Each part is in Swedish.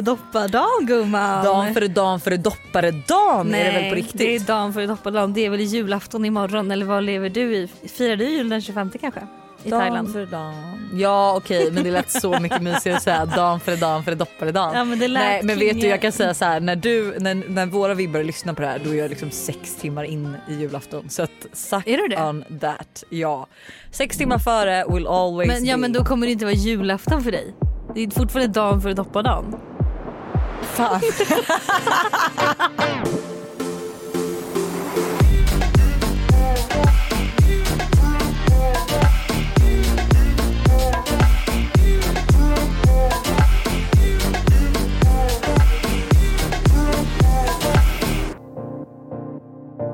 är Dan för doppardagen gumman. Dan före dan före dopparedagen är det väl på riktigt? det är dagen för doppardagen. Det är väl julafton imorgon eller vad lever du i? Firar du jul den 25 kanske? I Dan Thailand? för dan. Ja okej men det lät så mycket mysigare att säga dan för dan för dopparedagen. Ja, men det lät Nej men vet du jag kan säga så här när du när, när våra vibbar lyssnar på det här då är jag liksom sex timmar in i julafton så att suck Är du det? on that. Ja. Sex timmar före will always Men, ja be. men då kommer det inte vara julafton för dig. Det är fortfarande dagen för doppardagen. Fan.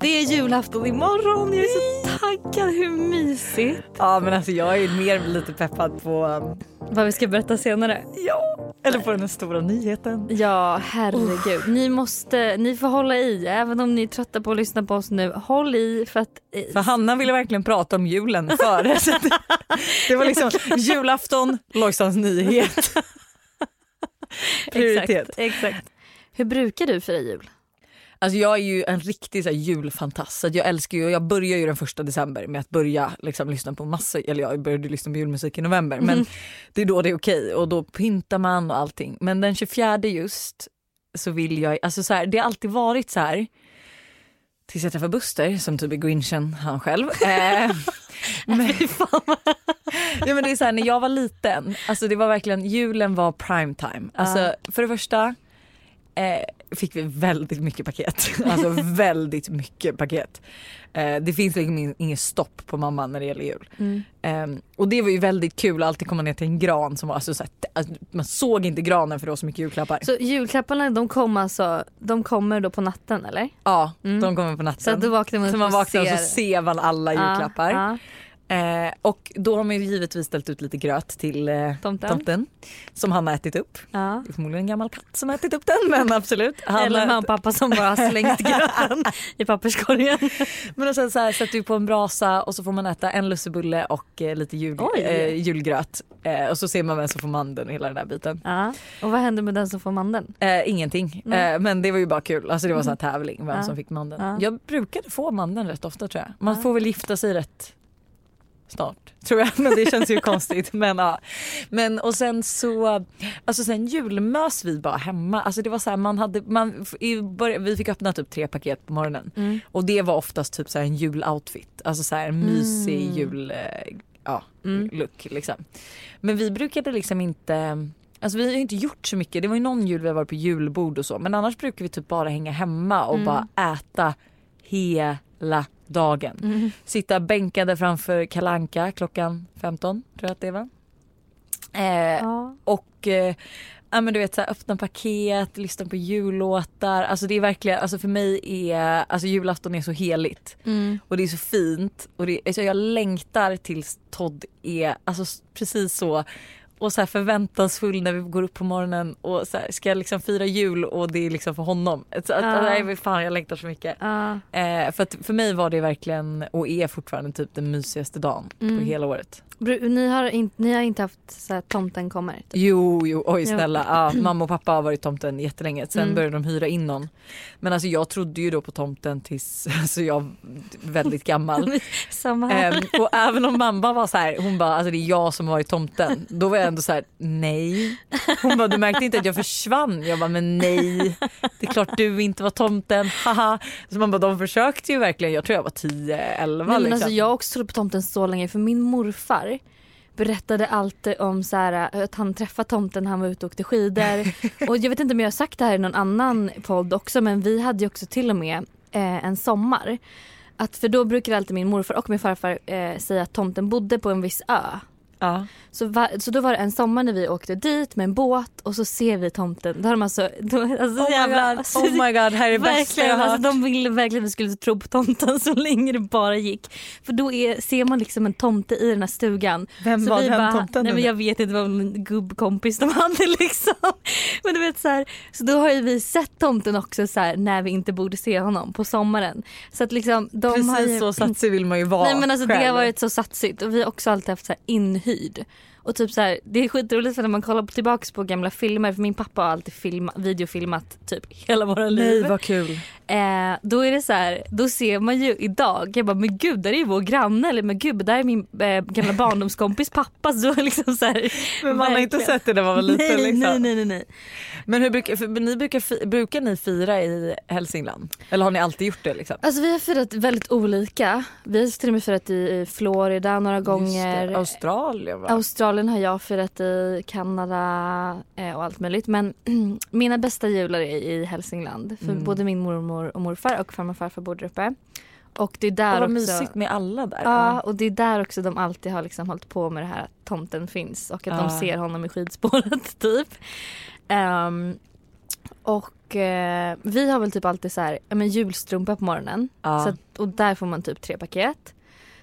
Det är julafton imorgon. Jag är så taggad. Hur mysigt. Ja men alltså jag är mer lite peppad på um, Vad vi ska berätta senare. ja eller på den stora nyheten. Ja herregud. Ni måste, ni får hålla i. Även om ni är trötta på att lyssna på oss nu. Håll i för att eh, För Hanna ville verkligen prata om julen före. det, det var liksom julafton, Lojsans nyhet. Prioritet. Exakt, exakt. Hur brukar du fira jul? Alltså jag är ju en riktig så julfantast. Så jag älskar ju, jag börjar ju den första december med att börja liksom, lyssna på massa, eller jag började lyssna på julmusik i november men det är då det är okej och då pyntar man och allting. Men den 24 just så vill jag, alltså så här, det har alltid varit så här tills jag träffade Buster som typ är grinchen han själv. Eh, men, ja, men det är så här, när jag var liten, alltså det var verkligen, julen var prime time. Alltså för det första eh, fick vi väldigt mycket paket. Alltså väldigt mycket paket. Eh, det finns liksom ing- inget stopp på mamma när det gäller jul. Eh, och det var ju väldigt kul att alltid komma ner till en gran som var alltså, så här, alltså, man såg inte granen för det var så mycket julklappar. Så julklapparna de kommer alltså, de kommer då på natten eller? ja, Mm. de kommer på natten. Så att då vaknar man så man vaknar och så ser man alla julklappar. Ja, Eh, och då har man ju givetvis ställt ut lite gröt till eh, Tomten. tomten. Som han har ätit upp. ja. Det är förmodligen en gammal katt som har ätit upp den men absolut. Han Eller mamma och pappa som bara har slängt gröten i papperskorgen. Men och sen så här sätter vi på en brasa och så får man äta en lussebulle och eh, lite jul, eh, julgröt. Eh, och så ser man vem som får mandeln och hela den där biten. Ja. Och vad händer med den som får mandeln? Eh, ingenting. Men det var ju bara kul. Alltså det var så här tävling vem Ja. som fick mandeln. Ja. Jag brukade få mandeln rätt ofta tror jag. Man får väl gifta sig rätt snart tror jag. Men det känns ju konstigt. Men ja. Men och sen så, alltså sen julmös vi bara hemma. Alltså det var så här man hade, man, i början, vi fick öppna typ tre paket på morgonen. Mm. Och det var oftast typ så här en juloutfit. Alltså så här en mysig Mm. jul, eh, ja, Mm. look liksom. Men vi brukade liksom inte Alltså vi har inte gjort så mycket. Det var ju någon jul vi har varit på julbord och så. Men annars brukar vi typ bara hänga hemma och Mm. bara äta hela dagen. Mm. Sitta bänkade framför Kalanka klockan 15 tror jag att det var. Eh, Ja. och eh, ja, men du vet så här, öppna paket, lyssna på jullåtar. Alltså det är verkligen, alltså för mig är, alltså julafton är så heligt. Mm. Och det är så fint och det, alltså jag längtar tills Todd är alltså precis så och så förväntansfull när vi går upp på morgonen och så här, ska jag liksom fira jul och det är liksom för honom. Så att, Ja. nej, fan jag längtar så mycket. Ja. Eh, för att för mig var det verkligen och är fortfarande typ den mysigaste dagen Mm. på hela året. Ni har, in, ni har inte haft så här, tomten kommer? Typ. Jo, jo, oj Jo. snälla. Ja, mamma och pappa har varit tomten jättelänge. Sen Mm. började de hyra in någon. Men alltså jag trodde ju då på tomten tills alltså, jag var väldigt gammal. Samma här. Ehm, och även om mamma var så här, hon bara alltså det är jag som har varit tomten. Då var jag ändå så här, nej. Hon bara du märkte inte att jag försvann. Jag bara men nej. Det är klart du inte var tomten, haha. Så man bara de försökte ju verkligen. Jag tror jag var 10, 11 Nej, men liksom. alltså, jag har också trott på tomten så länge för min morfar berättade alltid om så här, att han träffade tomten när han var ute och åkte skidor. och jag vet inte om jag har sagt det här i någon annan podd också men vi hade ju också till och med eh, en sommar. Att för då brukade alltid min morfar och min farfar eh, säga att tomten bodde på en viss ö. Ja. Så, va, så då var det en sommar när vi åkte dit med en båt och så ser vi tomten. Då har de alltså, då, alltså Oh, my god, oh my god, här är det bästa jag har alltså, hört. de ville verkligen att vi skulle tro på tomten så länge det bara gick. För då är, ser man liksom en tomte i den här stugan. Vem så var den bara, tomten? Nej, men jag vet inte, det var en gubbkompis de hade liksom. Men du vet så här, så då har ju vi sett tomten också så här, när vi inte borde se honom på sommaren. Så att liksom de Precis har ju, så satsig vill man ju vara Nej men alltså det själv. har varit så satsigt och vi har också alltid haft så här inhyrt nöjd. Och typ så här, det är skitroligt för när man kollar tillbaks på gamla filmer, för min pappa har alltid filma, videofilmat typ hela våra liv. Nej vad kul. Eh, då är det så här, då ser man ju idag, jag bara men gud där är ju vår granne eller men gud där är min eh, gamla barndomskompis pappa. Så liksom så här, Men man har inte sett det när man var liten nej, liksom. nej nej nej nej. Men hur brukar, för ni brukar, brukar ni fira i Hälsingland? Eller har ni alltid gjort det liksom? Alltså vi har firat väldigt olika. Vi har till och med firat i Florida några gånger. Det, Australien va? Australien har jag firat i, Kanada eh, och allt möjligt. Men mina bästa jular är i Hälsingland. För Mm. både min mormor och morfar och farmor och farfar bor där uppe. Och det är där vad också. mysigt med alla där. Ja och det är där också de alltid har liksom hållit på med det här att tomten finns och att de Ja. ser honom i skidspåret typ. Ehm, och eh, vi har väl typ alltid så här, men julstrumpa på morgonen. Ja. Så att, och där får man typ tre paket.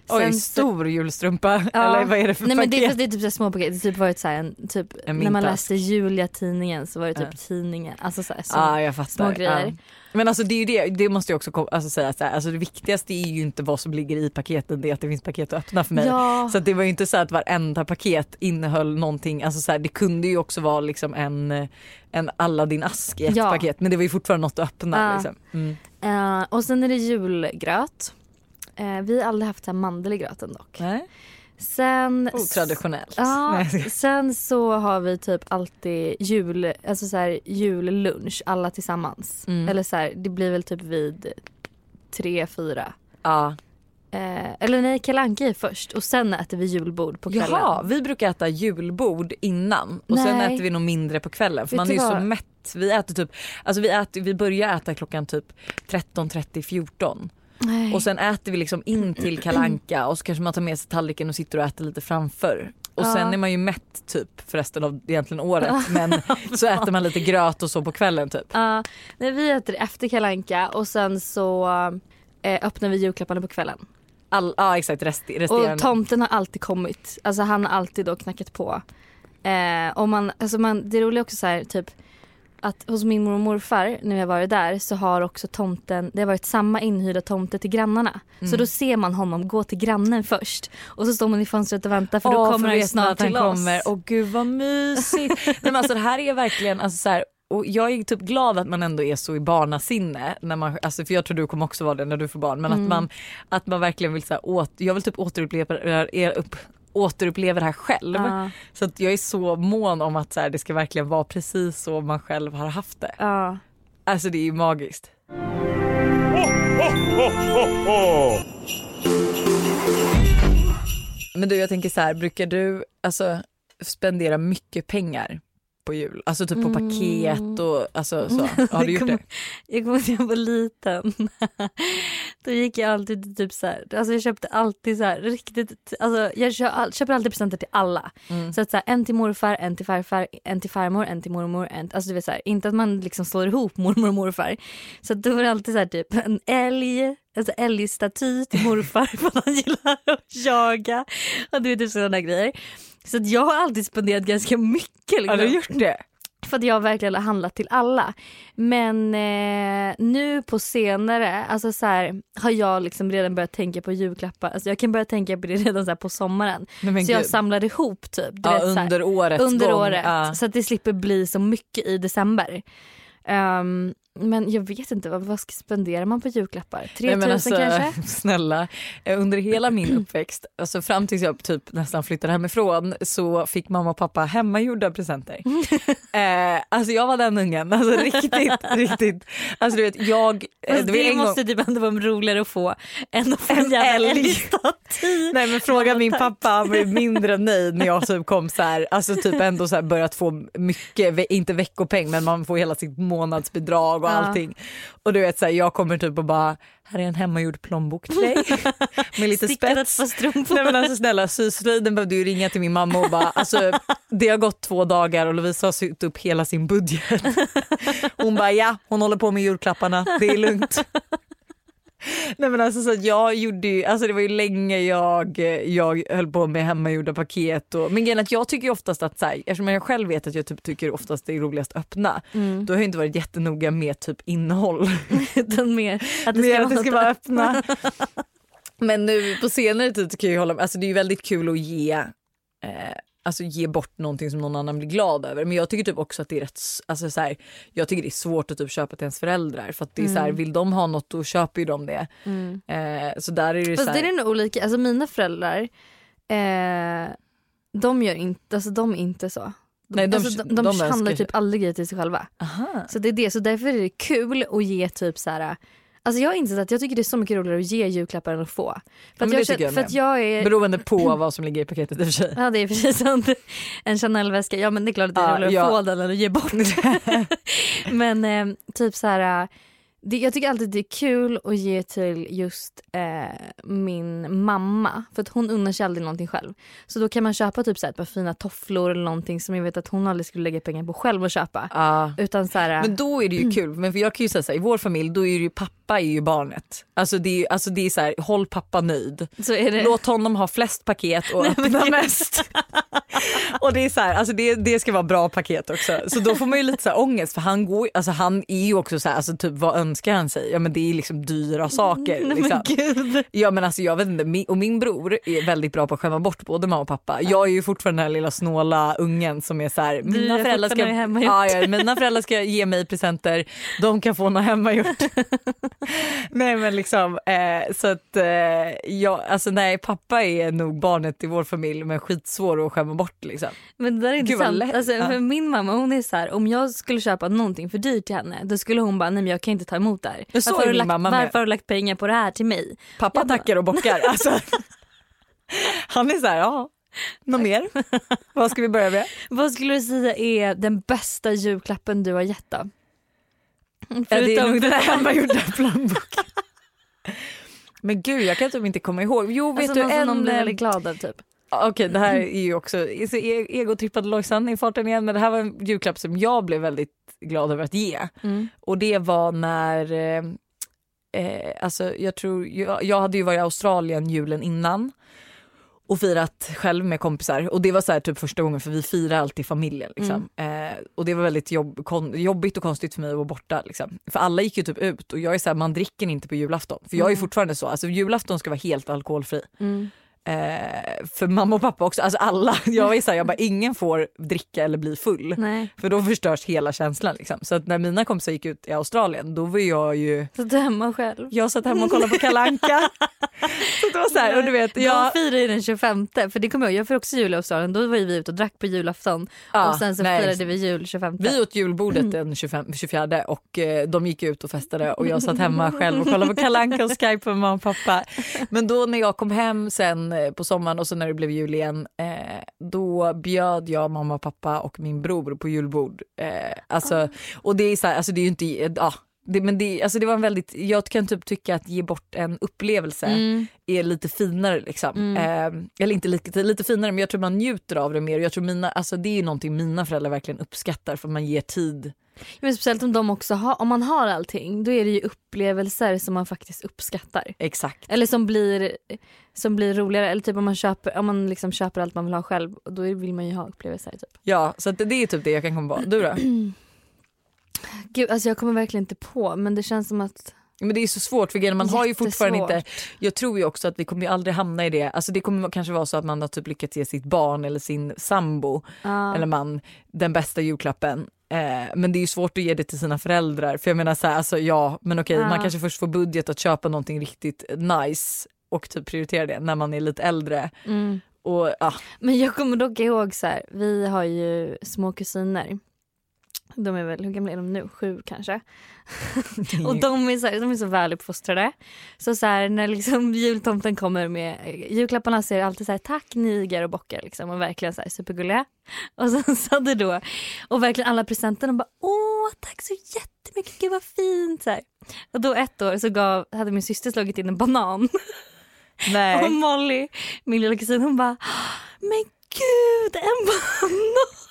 Oj, Sen så- stor julstrumpa. Ja. Eller vad är det för Nej men paket? det, fast det är typ så små paket. Det typ varit så en, typ, En när man läste Julia-tidningen så var det typ Ja. tidningen. Alltså så här, så. Ja jag fattar. små grejer. Ja. Men alltså det är det, det måste jag också alltså, säga så här, alltså det viktigaste är ju inte vad som ligger i paketen, det är att det finns paket att öppna för mig. Ja. Så det var ju inte så att varenda paket innehöll någonting, alltså så här, det kunde ju också vara liksom en, en Aladdin-ask i ett paket men det var ju fortfarande något att öppna. Liksom. Mm. Eh, och sen är det julgröt. Eh, vi har aldrig haft så här mandel i gröten dock. Nej. Sen, Otraditionellt. Ja, sen så har vi typ alltid jul, alltså så här, jullunch alla tillsammans. Mm. Eller så här, det blir väl typ vid tre, fyra. Ja. Eh, eller nej, Kalle Anka är först och sen äter vi julbord på kvällen. Jaha, vi brukar äta julbord innan och sen Nej. äter vi nog mindre på kvällen för Vet man är ju så mätt. Vi äter typ, alltså vi, äter, vi börjar äta klockan typ 13, 30, 14 Nej. och sen äter vi liksom in till kalanka och så kanske man tar med sig tallriken och sitter och äter lite framför. Och Ja. sen är man ju mätt typ för resten av egentligen året men så äter man lite gröt och så på kvällen typ. Ja, nej, vi äter efter Kalle Anka och sen så eh, öppnar vi julklapparna på kvällen. All, ja exakt rest, resterande. Och tomten har alltid kommit. Alltså han har alltid då knackat på. Eh, och man, alltså man, det roliga är också så här, typ att hos min mormor och morfar när har varit där så har också tomten, det har varit samma inhyrda tomte till grannarna. Mm. Så då ser man honom gå till grannen först och så står man i fönstret och väntar för då Åh, kommer han ju veta snart att han till kommer. oss. Åh gud vad mysigt. Nej, men alltså, det här är verkligen alltså, så här, och jag är typ glad att man ändå är så i barnasinne. När man, alltså, för jag tror du kommer också vara det när du får barn. Men Mm. att, man, att man verkligen vill så åt, jag vill typ återuppleva, er upp, återuppleva det här själv. Ja, Så att jag är så mån om att så här, det ska verkligen vara precis så man själv har haft det. ja. Alltså det är ju magiskt. Men du jag tänker så här, brukar du alltså, spendera mycket pengar på jul? Alltså typ på Mm. paket och alltså så. Har du gjort det? Jag kommer ihåg när jag var liten. Då gick jag alltid till typ så här, alltså jag köpte alltid så här riktigt, alltså jag köper alltid presenter till alla. Mm. Så att så här, en till morfar, en till farfar, en till farmor, en till mormor, en, alltså du vet så här, inte att man liksom slår ihop mormor och morfar. Så att då var det alltid så här typ en älg, alltså älgstaty till morfar för att han gillar att jaga. Och du vet typ sådana grejer. Så att jag har alltid spenderat ganska mycket. Liksom. Har du gjort det? För att jag verkligen har handlat till alla. Men eh, nu på senare alltså så här, har jag liksom redan börjat tänka på julklappar. Alltså jag kan börja tänka på det redan så på sommaren. Nej, så jag samlar ihop typ. Du ja, vet, här, under årets under gång. året. Ja. Så att det slipper bli så mycket i december. Ehm, men jag vet inte, vad, vad spenderar man på julklappar? 3000 Nej, alltså, kanske? Snälla, eh, under hela min uppväxt, alltså fram tills jag typ nästan flyttade hemifrån så fick mamma och pappa hemmagjorda presenter. eh, alltså jag var den ungen, alltså riktigt, riktigt. Alltså du vet jag, Fast det det måste typ ändå vara roligare att få än att få En jävla älg. älgstaty. Nej men fråga min pappa, han var mindre nöjd när jag typ kom så här, alltså typ ändå så här börjat få mycket, inte veckopeng men man får hela sitt månadsbidrag och allting. Och du vet så här, jag kommer typ och bara, här är en hemmagjord plånbok till dig med lite spets. strumpor. Nej men alltså snälla syslöjden behövde ju ringa till min mamma och bara alltså det har gått två dagar och Lovisa har sytt upp hela sin budget. Hon bara ja hon håller på med julklapparna det är lugnt. Nej men alltså så att jag gjorde ju, alltså det var ju länge jag, jag höll på med hemmagjorda paket och men grejen att jag tycker ju oftast att så här, eftersom jag själv vet att jag typ tycker oftast det är roligast att öppna Mm. då har jag inte varit jättenoga med typ innehåll. Utan mer att det Mer ska, att det ska vara öppna. Men nu på senare tid tycker jag ju hålla med. Alltså det är ju väldigt kul att ge eh, alltså ge bort någonting som någon annan blir glad över. Men jag tycker typ också att det är rätt, alltså så här, jag tycker det är svårt att typ köpa till ens föräldrar för att det är så här, Mm. vill de ha något då köper ju de det. Eh, så där är det så Fast här, det är nog olika, alltså mina föräldrar eh, de gör inte, alltså de är inte så. Nej, de- alltså, de, de, de handlar typ aldrig grejer till sig själva. aha. Så det är det, så därför är det kul att ge typ så här. Alltså jag har insett att jag tycker det är så mycket roligare att ge julklappar än att få. För men att jag, känner, jag för att jag är Beroende på vad som ligger i paketet i och för sig. Ja det är precis sant. En Chanel-väska, ja men det är klart att det är Ja, roligare ja. att få den än att ge bort. men eh, typ så här. Det, jag tycker alltid det är kul att ge till just eh, min mamma för att hon unnar sig aldrig någonting själv. Så då kan man köpa typ så här ett par fina tofflor eller någonting som jag vet att hon aldrig skulle lägga pengar på själv att köpa. Ja. Utan så här, Men då är det ju kul, men för jag kan ju säga så här, i vår familj då är det ju pappa är ju barnet. Alltså det är, alltså det är så här, håll pappa nöjd. det. Låt honom ha flest paket och öppna mest. och det är så här, alltså det, det ska vara bra paket också. Så då får man ju lite så här ångest för han går alltså han är ju också så här, alltså typ vad önskar han sig? Ja men det är liksom dyra saker. Nej, Liksom. men gud. Ja men alltså jag vet inte, min, och min bror är väldigt bra på att skämma bort både mamma och pappa. Jag är ju fortfarande den här lilla snåla ungen som är så här, är mina föräldrar, ska, ja, ja, mina föräldrar ska ge mig presenter, de kan få något hemmagjort. nej men liksom, eh, så att eh, jag, alltså nej pappa är nog barnet i vår familj men skitsvår att skämma bort liksom. Men det där är intressant. Alltså, för min mamma hon är så här, om jag skulle köpa någonting för dyrt till henne då skulle hon bara nej men jag kan inte ta emot. Men så Varför, har du lagt, varför har du lagt pengar på det här till mig? Pappa Jag tackar och bockar. Alltså. Han är så här, ja, något mer? Vad ska vi börja med? Vad skulle du säga är den bästa julklappen du har gett då? Ja, det är Förutom- nog den hemmagjorda plånboken. Men gud jag kan typ inte komma ihåg. Jo vet alltså, du någon som en... någon blir eh, väldigt glad av typ. Okej det här är ju också så e- egotrippade Lojsan i farten igen men det här var en julklapp som jag blev väldigt glad över att ge. Mm. Och det var när, eh, eh, alltså jag tror, jag, jag hade ju varit i Australien julen innan och firat själv med kompisar och det var så här typ första gången för vi firar alltid familjen liksom. Eh, och det var väldigt jobb, kon, jobbigt och konstigt för mig att vara borta liksom. För alla gick ju typ ut och jag är så här, man dricker inte på julafton för jag är Mm. fortfarande så, alltså julafton ska vara helt alkoholfri. Mm. Eh, för mamma och pappa också, alltså alla. Jag är så här, jag bara ingen får dricka eller bli full. Nej, För då förstörs hela känslan. Liksom. Så att när mina kompisar gick ut i Australien då var jag ju, är hemma själv. jag satt hemma och kollade på Kalanka. så det var så här, och du vet, De jag, firar ju den 25 för det kommer jag jag får också jul i Australien. Då var ju vi ute och drack på julafton ja, och sen så nej. firade vi jul 25. Vi åt julbordet den 25, 24 och eh, de gick ut och festade och jag satt hemma själv och kollade på Kalanka och Skype med mamma och pappa. Men då när jag kom hem sen eh, på sommaren och så när det blev jul igen eh, då bjöd jag mamma pappa och min bror på julbord. Eh, alltså, och det är så här, alltså det är ju inte, ja. Det, men det, alltså det var en väldigt, jag kan typ tycka att ge bort en upplevelse Mm. är lite finare liksom. Eh, eller inte lite, lite finare men jag tror man njuter av det mer. Jag tror mina, alltså det är ju någonting mina föräldrar verkligen uppskattar för man ger tid. Men speciellt om de också har, om man har allting då är det ju upplevelser som man faktiskt uppskattar. Exakt. Eller som blir, som blir roligare. Eller typ om man köper, om man liksom köper allt man vill ha själv då vill man ju ha upplevelser. Typ. Ja så det är typ det jag kan komma på. Du då? Gud, alltså jag kommer verkligen inte på men det känns som att Men det är så svårt för man har ju fortfarande inte, jag tror ju också att vi kommer ju aldrig hamna i det, alltså det kommer kanske vara så att man har typ lyckats ge sitt barn eller sin sambo Ja. eller man den bästa julklappen. Eh, men det är ju svårt att ge det till sina föräldrar för jag menar så här, alltså ja men okej Ja. man kanske först får budget att köpa någonting riktigt nice och typ prioritera det när man är lite äldre. Mm. Och ja, Men jag kommer dock ihåg så här, vi har ju små kusiner. De är väl, hur gamla är de nu? Sju kanske? Och de är så, här, de är så väl uppfostrade. Så, så här, när liksom jultomten kommer med julklapparna så är det alltid så här tack niger och bockar liksom och verkligen så här supergulliga. Och sen så hade då, och verkligen alla presenterna bara åh tack så jättemycket, gud vad fint. Så här. Och då ett år så gav, hade min syster slagit in en banan. nej. Och Molly, min lilla kusin, hon bara Men gud, en banan!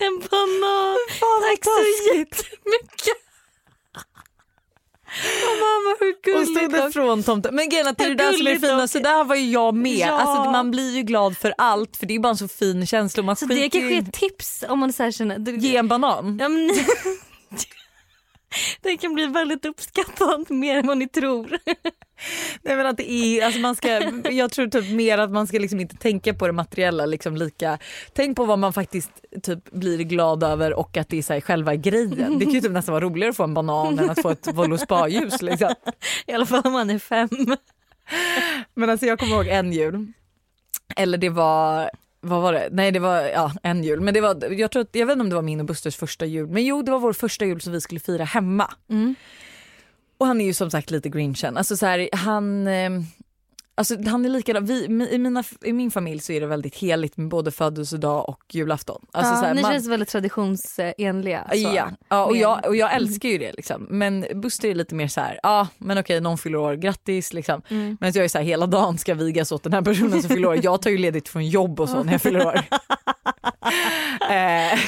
En banan! Tack så jättemycket! Och mamma hur Och gulligt stod och- från tomten. Men grejen är att det är det där som är det fina, så där var ju jag med. Ja. Alltså, man blir ju glad för allt för det är bara en så fin känsla. Man Så det kanske är ett tips om man så här känner... Ge en banan. Ja, men, det kan bli väldigt uppskattat mer än vad ni tror. Nej men att det är, alltså man ska, jag tror typ mer att man ska liksom inte tänka på det materiella liksom lika. Tänk på vad man faktiskt typ blir glad över och att det är så här själva grejen. Det kan ju typ nästan vara roligare att få en banan än att få ett Volvo spa-ljus liksom. I alla fall om man är fem. Men alltså jag kommer ihåg en jul, eller det var vad var det? Nej det var ja, en jul. Men det var, jag, tror att, jag vet inte om det var min och Busters första jul. Men jo det var vår första jul som vi skulle fira hemma. Mm. Och han är ju som sagt lite grinchen. Alltså så här, han, eh, alltså han är likadan. Vi, i, mina, I min familj så är det väldigt heligt med både födelsedag och julafton. Alltså ja, så här, ni man, känns väldigt traditionsenliga. Så. Ja, ja och, jag, och jag älskar ju det liksom. Men Buster är lite mer så här, ja men okej någon fyller år, grattis liksom. Mm. Men jag är så här, hela dagen ska vigas åt den här personen som fyller år. Jag tar ju ledigt från jobb och så när jag fyller år. eh,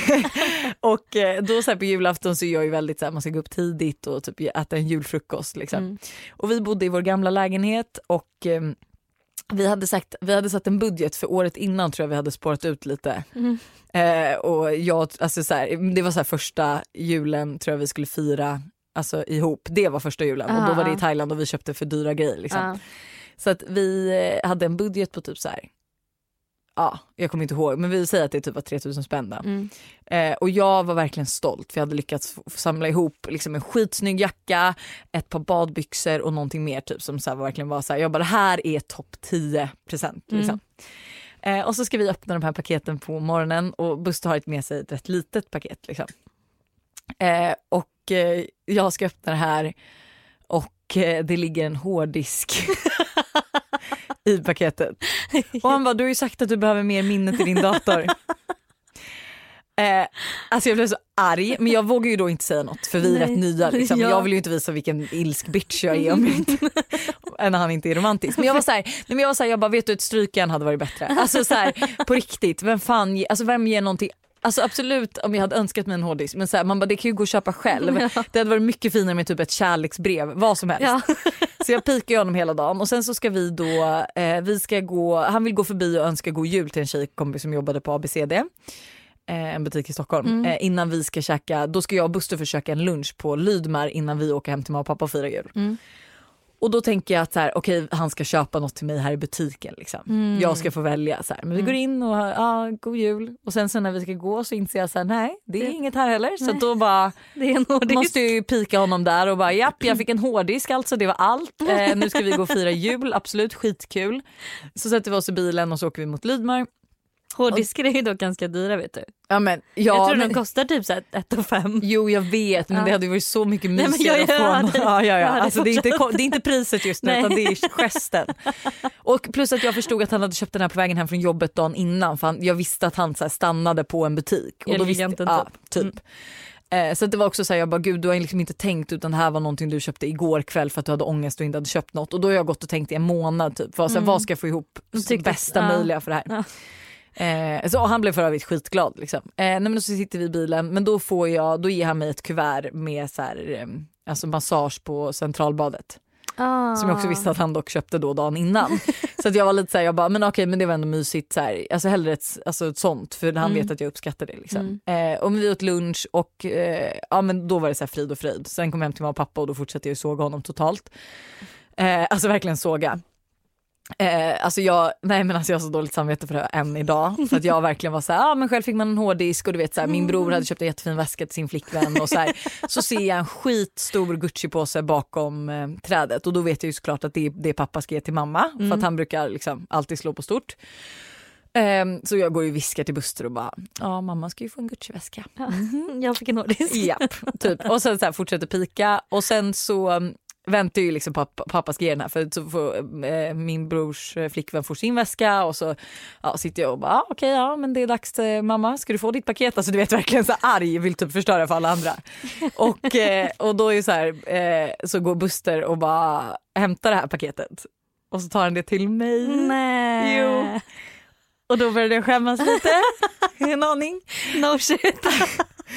och eh, då så här, på julafton så är jag ju väldigt så här, man ska gå upp tidigt och typ äta en julfrukost liksom. Mm. Och vi bodde i vår gamla lägenhet och eh, vi hade, sagt, vi hade satt en budget för året innan tror jag vi hade spårat ut lite. Mm. Eh, och jag, alltså så här, det var så här första julen tror jag vi skulle fira alltså, ihop. Det var första julen och då var det i Ah. Thailand och vi köpte för dyra grejer. Liksom. Ja. Så att vi hade en budget på typ så här. Ja, jag kommer inte ihåg men vi säger att det typ var 3000 spänn då. Mm. Eh, och jag var verkligen stolt för jag hade lyckats samla ihop liksom en skitsnygg jacka, ett par badbyxor och någonting mer typ som så här, verkligen var så här, jag bara det här är topp 10 present. Liksom. Eh, och så ska vi öppna de här paketen på morgonen och Buster har ett med sig ett rätt litet paket. Liksom. Eh, och eh, jag ska öppna det här och eh, det ligger en hårddisk i paketet. Och han bara, du har ju sagt att du behöver mer minne till din dator. Eh, alltså jag blev så arg men jag vågar ju då inte säga något för vi är Nej. rätt nya. Liksom. Ja. Jag vill ju inte visa vilken ilsk bitch jag är om jag inte, när han inte är romantisk. Men jag var så här, nej, men jag var så här, jag bara vet du ett strykjärn hade varit bättre. Alltså så här, på riktigt, vem fan, alltså vem ger någonting Alltså absolut om jag hade önskat mig en hårddisk men så här, man bara det kan ju gå att köpa själv. Det hade varit mycket finare med typ ett kärleksbrev, vad som helst. Ja. Så jag pikar honom hela dagen och sen så ska vi då, eh, vi ska gå, han vill gå förbi och önska god jul till en tjejkompis som jobbade på ABCD. Eh, en butik i Stockholm. Mm. Eh, innan vi ska käka, då ska jag och Buster försöka en lunch på Lydmar innan vi åker hem till mamma och pappa och firar jul. Mm. Och då tänker jag att så här, okej han ska köpa något till mig här i butiken. Liksom. Mm. Jag ska få välja. Så här. Men vi går in och ja, god jul. Och sen så när vi ska gå så inser jag så här, nej det är Det- inget här heller. Så Nej. då bara måste jag ju pika honom där och bara japp jag fick en hårddisk alltså det var allt. Eh, nu ska vi gå och fira jul, absolut skitkul. Så sätter vi oss i bilen och så åker vi mot Lydmar. Hårddiskar är ju dock ganska dyra vet du. Ja, men, ja, jag tror men, de kostar typ så här ett och fem. Jo jag vet men Ja. det hade varit så mycket Nej, mysigare jag- att få Ja, ja, ja. hade Alltså, det, är inte, fortsatt- det är inte priset just nu Nej. utan det är gesten. Och plus att jag förstod att han hade köpt den här på vägen hem från jobbet dagen innan för han, jag visste att han så här, stannade på en butik. Och då visste, Eleganten ja, typ. typ. Eh, så att det var också så här, jag bara gud du har liksom inte tänkt utan det här var någonting du köpte igår kväll för att du hade ångest och inte hade köpt något. Och då har jag gått och tänkt i en månad typ, för, så här, Mm. vad ska jag få ihop bästa ja. möjliga för det här. Eh, så han blev för övrigt skitglad. Liksom. Eh, nej, men så sitter vi i bilen men då, får jag, då ger han mig ett kuvert med så här, eh, alltså massage på centralbadet. Ah. Som jag också visste att han dock köpte då dagen innan. så att jag var lite så här, jag bara men okej men det var ändå mysigt. Så här, alltså hellre ett, alltså ett sånt för han Mm. vet att jag uppskattar det. Liksom. Eh, och vi åt lunch och eh, ja, men då var det så här frid och fröjd. Sen kom jag hem till mamma och pappa och då fortsatte jag såga honom totalt. Eh, alltså verkligen såga. Eh, alltså jag, nej men alltså jag har så dåligt samvete för det än idag. För att jag verkligen var så här, ah, men själv fick man en hårddisk och du vet så här, min bror hade köpt en jättefin väska till sin flickvän och så här. Så ser jag en skitstor Gucci-påse bakom eh, trädet och då vet jag ju såklart att det är det pappa ska ge till mamma för Mm. att han brukar liksom alltid slå på stort. Ehm, så jag går ju och viskar till Buster och bara, ja mamma ska ju få en Gucci-väska. Jag fick en hårddisk. Japp, typ. Och sen så fortsätter pika och sen så um, väntar ju liksom på att pappa ska ge den här för så får eh, min brors eh, flickvän får sin väska och så ja, sitter jag och bara ah, okej ja men det är dags till mamma ska du få ditt paket? Alltså du vet verkligen så arg vill typ förstöra för alla andra. Och, eh, och då är så här eh, så går Buster och bara hämtar det här paketet och så tar han det till mig. Nej. Jo. Och då började jag skämmas lite, en aning. No shit.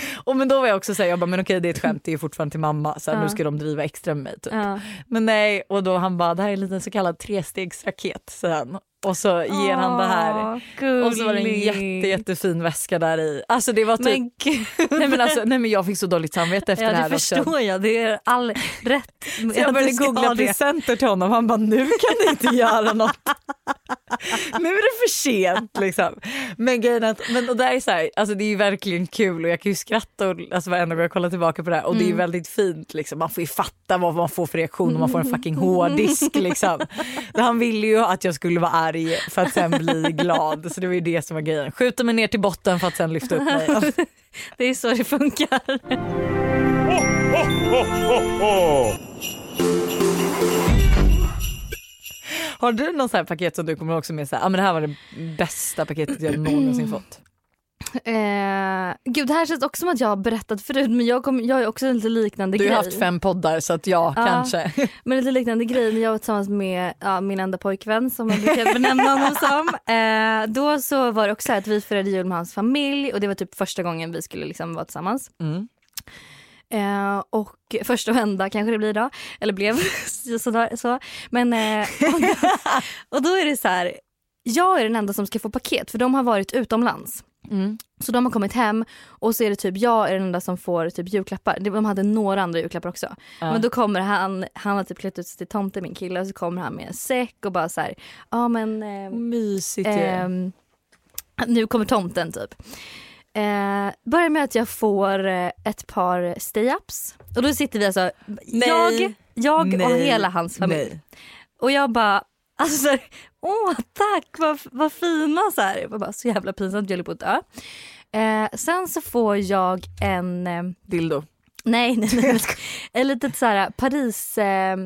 Och men då var jag också såhär, jag bara men okej det är ett skämt, det är fortfarande till mamma så här, Ja. nu ska de driva extra med mig typ. Ja. Men nej och då han bara det här är en liten så kallad trestegsraket han. och så ger han det här. Åh, Och så var det en jätte, jättefin väska där i. Alltså det var typ, Men nej, men alltså, nej men jag fick så dåligt samvete efter Ja det det här. också. förstår jag, det är all rätt. Så jag började googla presenter till honom han bara nu kan ni inte göra något. nu är det för sent liksom. Men grejen är att, men och det är så här, alltså det är ju verkligen kul och jag kan ju skratta och, alltså varenda gång jag kollar tillbaka på det här och det är ju väldigt fint liksom. Man får ju fatta vad man får för reaktion om man får en fucking hårddisk liksom. Han ville ju att jag skulle vara arg för att sen bli glad så det var ju det som var grejen. Skjuta mig ner till botten för att sen lyfta upp mig. Det är så det funkar. Har du någon här paket som du kommer ihåg som är så här, ah, men det här var det bästa paketet jag någonsin fått? Eh, gud det här känns också som att jag har berättat förut men jag, kom, jag har också en lite liknande Du har grej. haft fem poddar så att ja, Ja. kanske. Men lite liknande grej när jag var tillsammans med ja, min enda pojkvän som jag brukar benämna honom som. Eh, då så var det också så att vi firade jul med hans familj och det var typ första gången vi skulle liksom vara tillsammans. Mm. Eh, och första och enda kanske det blir då. Eller blev sådär, så. Men eh, och, då, och då är det så här. Jag är den enda som ska få paket för de har varit utomlands. Mm. Så de har kommit hem och så är det typ jag är den enda som får typ julklappar. De hade några andra julklappar också. Ja. Men då kommer han, han har typ klätt ut sig till tomte min kille och så kommer han med en säck och bara så här, ja men eh, Mysigt. Ehm, nu kommer tomten typ. Eh, börjar med att jag får eh, ett par stay-ups. Och då sitter vi alltså, Nej. jag, jag och Nej. hela hans familj. Nej. Och jag bara, alltså åh tack vad, vad fina så här. Jag bara, så jävla pinsamt, jag höll på att dö. Eh, sen så får jag en, eh, Dildo. nej nej nej, en litet så här Paris, eh,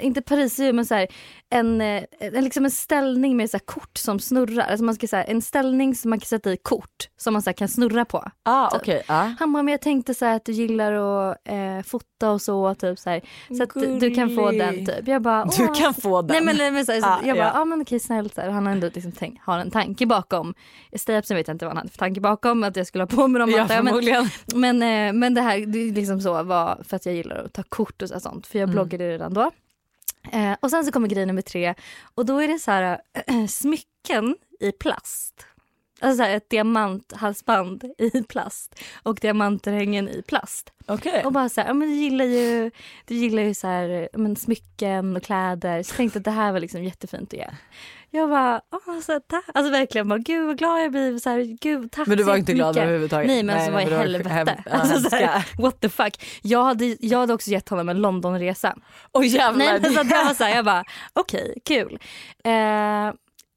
inte Paris men så här, en, eh, en, liksom en ställning med så kort som snurrar. Alltså man ska, så här, en ställning som man kan sätta i kort som man så här, kan snurra på. Ah, Typ. okej. ah. Han bara, men jag tänkte så här, att du gillar att eh, fota och så. Typ, så här, så att du kan få den typ. Jag bara, Du kan få den. Nej men, nej, men så, här, så, Ah, jag bara, ja. ja men okej snällt. Så här. Han har ändå liksom tänkt, har en tanke bakom. Stay-upsen vet jag inte vad han hade för tanke bakom. Att jag skulle ha på mig dem. ja, men, men, eh, men det här det liksom så var för att jag gillar att ta kort och så- sånt. För jag Mm. bloggade redan då. Eh, och sen så kommer grej nummer tre. Och då är det så här äh, smycken i plast. Alltså så här, ett diamanthalsband i plast och diamantörhängen i plast. Okej. Och bara så här, ja, men du gillar ju, du gillar ju så här, men smycken och kläder. Så jag tänkte att det här var liksom jättefint att ge. Jag bara, åh, så här, tack. Alltså verkligen bara, gud vad glad jag blir. Så här, gud, tack Men du var inte glad jättemycket. överhuvudtaget? Nej men alltså vad i men du var helvete. hem- alltså, så här, what the fuck. Jag hade, jag hade också gett honom en Londonresa. Åh jävlar. Nej men så var här, jag bara okej kul. Eh,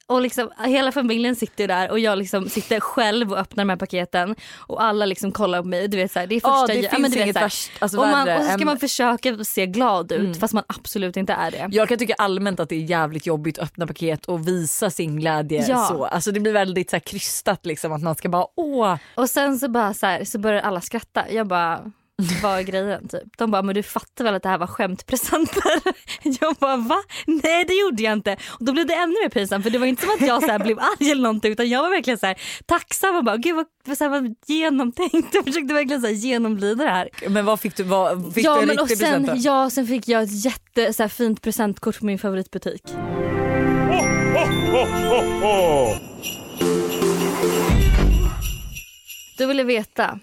och liksom, hela familjen sitter där och jag liksom sitter själv och öppnar de här paketen och alla liksom kollar på mig. Du vet, så här, det är första Ja, det finns ja, inget värst, alltså, och, man, och så ska än- man försöka se glad ut Mm. fast man absolut inte är det. Jag kan tycka allmänt att det är jävligt jobbigt att öppna paket och visa sin glädje Ja. så. Alltså det blir väldigt så här krystat liksom att man ska bara åh. Och sen så bara så, här, så börjar alla skratta. Jag bara vad är grejen typ? De bara men du fattar väl att det här var skämtpresenter? Jag bara va? Nej det gjorde jag inte. Och då blev det ännu mer pinsamt för det var inte som att jag så här blev arg eller någonting utan jag var verkligen så här tacksam och bara gud vad, så här, vad genomtänkt. Jag försökte verkligen så här genomlida det här. Men vad fick du? Vad, fick ja, du en men och riktig present sen, ja sen fick jag ett jätte så här, fint presentkort på min favoritbutik. Du ville veta.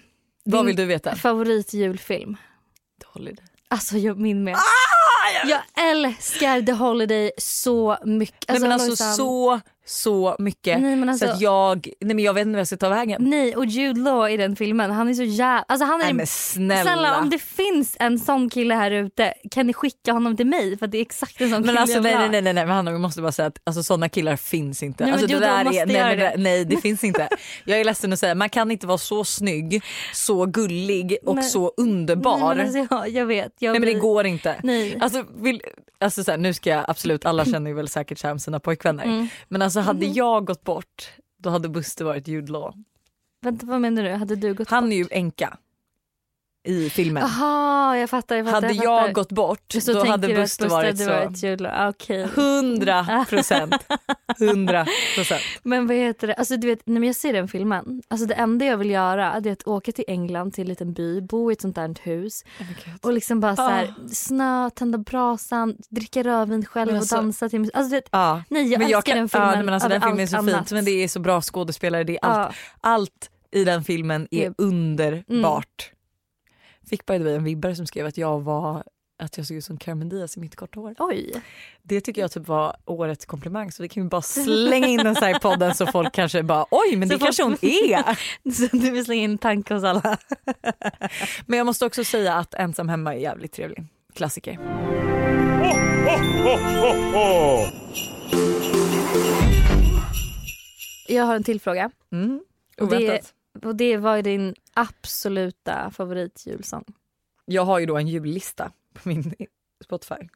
Vad vill du veta? Favoritjulfilm. Holiday. Alltså jag, min med. Ah, Jag älskar The Holiday så mycket. nej men alltså så så mycket Nej, alltså- så att jag, nej men jag vet inte vad jag ska ta vägen. Nej och Jude Law i den filmen, han är så jävla... Alltså han är Nej men snälla. Snälla om det finns en sån kille här ute kan ni skicka honom till mig för det är exakt en sån Men kille alltså jag vill nej nej nej nej, nej men Hanna vi måste bara säga att alltså, sådana killar finns inte. Nej, alltså, jo, de måste nej, men det. nej det finns inte. Jag är ledsen att säga man kan inte vara så snygg, så gullig och Men- så underbar. Nej, men alltså, jag, jag vet. Jag Nej men det går inte. Nej. Alltså, vill, alltså så här, nu ska jag absolut, alla känner ju väl säkert så här om sina pojkvänner. Mm. Men alltså hade jag gått bort då hade Buster varit Jude Law. Vänta vad menar du? Hade du gått Han är ju änka. I filmen. Jaha, jag fattar. Jag fattar hade jag, jag, fattar. gått bort så då hade Buster varit så. varit jul. Ah, Okej. Hundra procent. Hundra procent. Men vad heter det? Alltså du vet när jag ser den filmen. Alltså det enda jag vill göra är att åka till England till en liten by, bo i ett sånt där hus och liksom bara så här, snö, tända brasan, dricka rödvin själv Men och alltså- dansa till musik. Alltså, vet, Ja. nej jag men älskar kan- den filmen Ja, men alltså, den filmen är så allt fint annat. men det är så bra skådespelare. Det är allt, Ja. allt i den filmen är Är- underbart. Fick by the way en vibbare som skrev att jag var att jag såg ut som Cameron Diaz i mitt korta hår. Oj. Det tycker jag typ var årets komplimang så vi kan ju bara slänga in den så här i podden så folk kanske bara oj men Så det folk- kanske hon är. Så du vill slänga in tanke hos alla. Men jag måste också säga att ensam hemma är jävligt trevlig. Klassiker. Jag har en till fråga. Mm. Oväntat. Och det var din absoluta favoritjulsång. Jag har ju då en jullista på min Spotify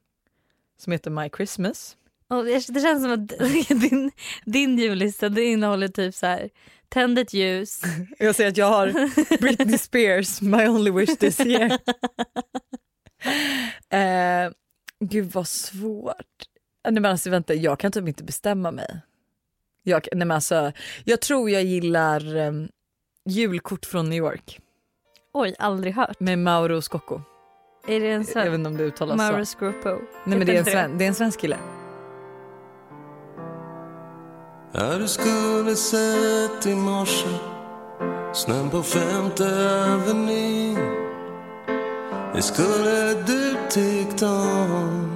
som heter My Christmas. Och det, känns som att din, din jullista det innehåller typ så här tänd ett ljus. Jag säger att jag har Britney Spears, My Only Wish This Year. eh, gud vad svårt. Nej men alltså vänta, jag kan typ inte bestämma mig. Jag, nej men alltså, jag tror jag gillar um, julkort från New York Oj, aldrig hört. med Mauro Scocco. Är det en svensk? inte om det uttalas Mauro. Scruppo. Nej men det är, en sven, det är en svensk kille. Ja, du skulle sett i morse Snön på femte avenyn Det skulle du tyckt om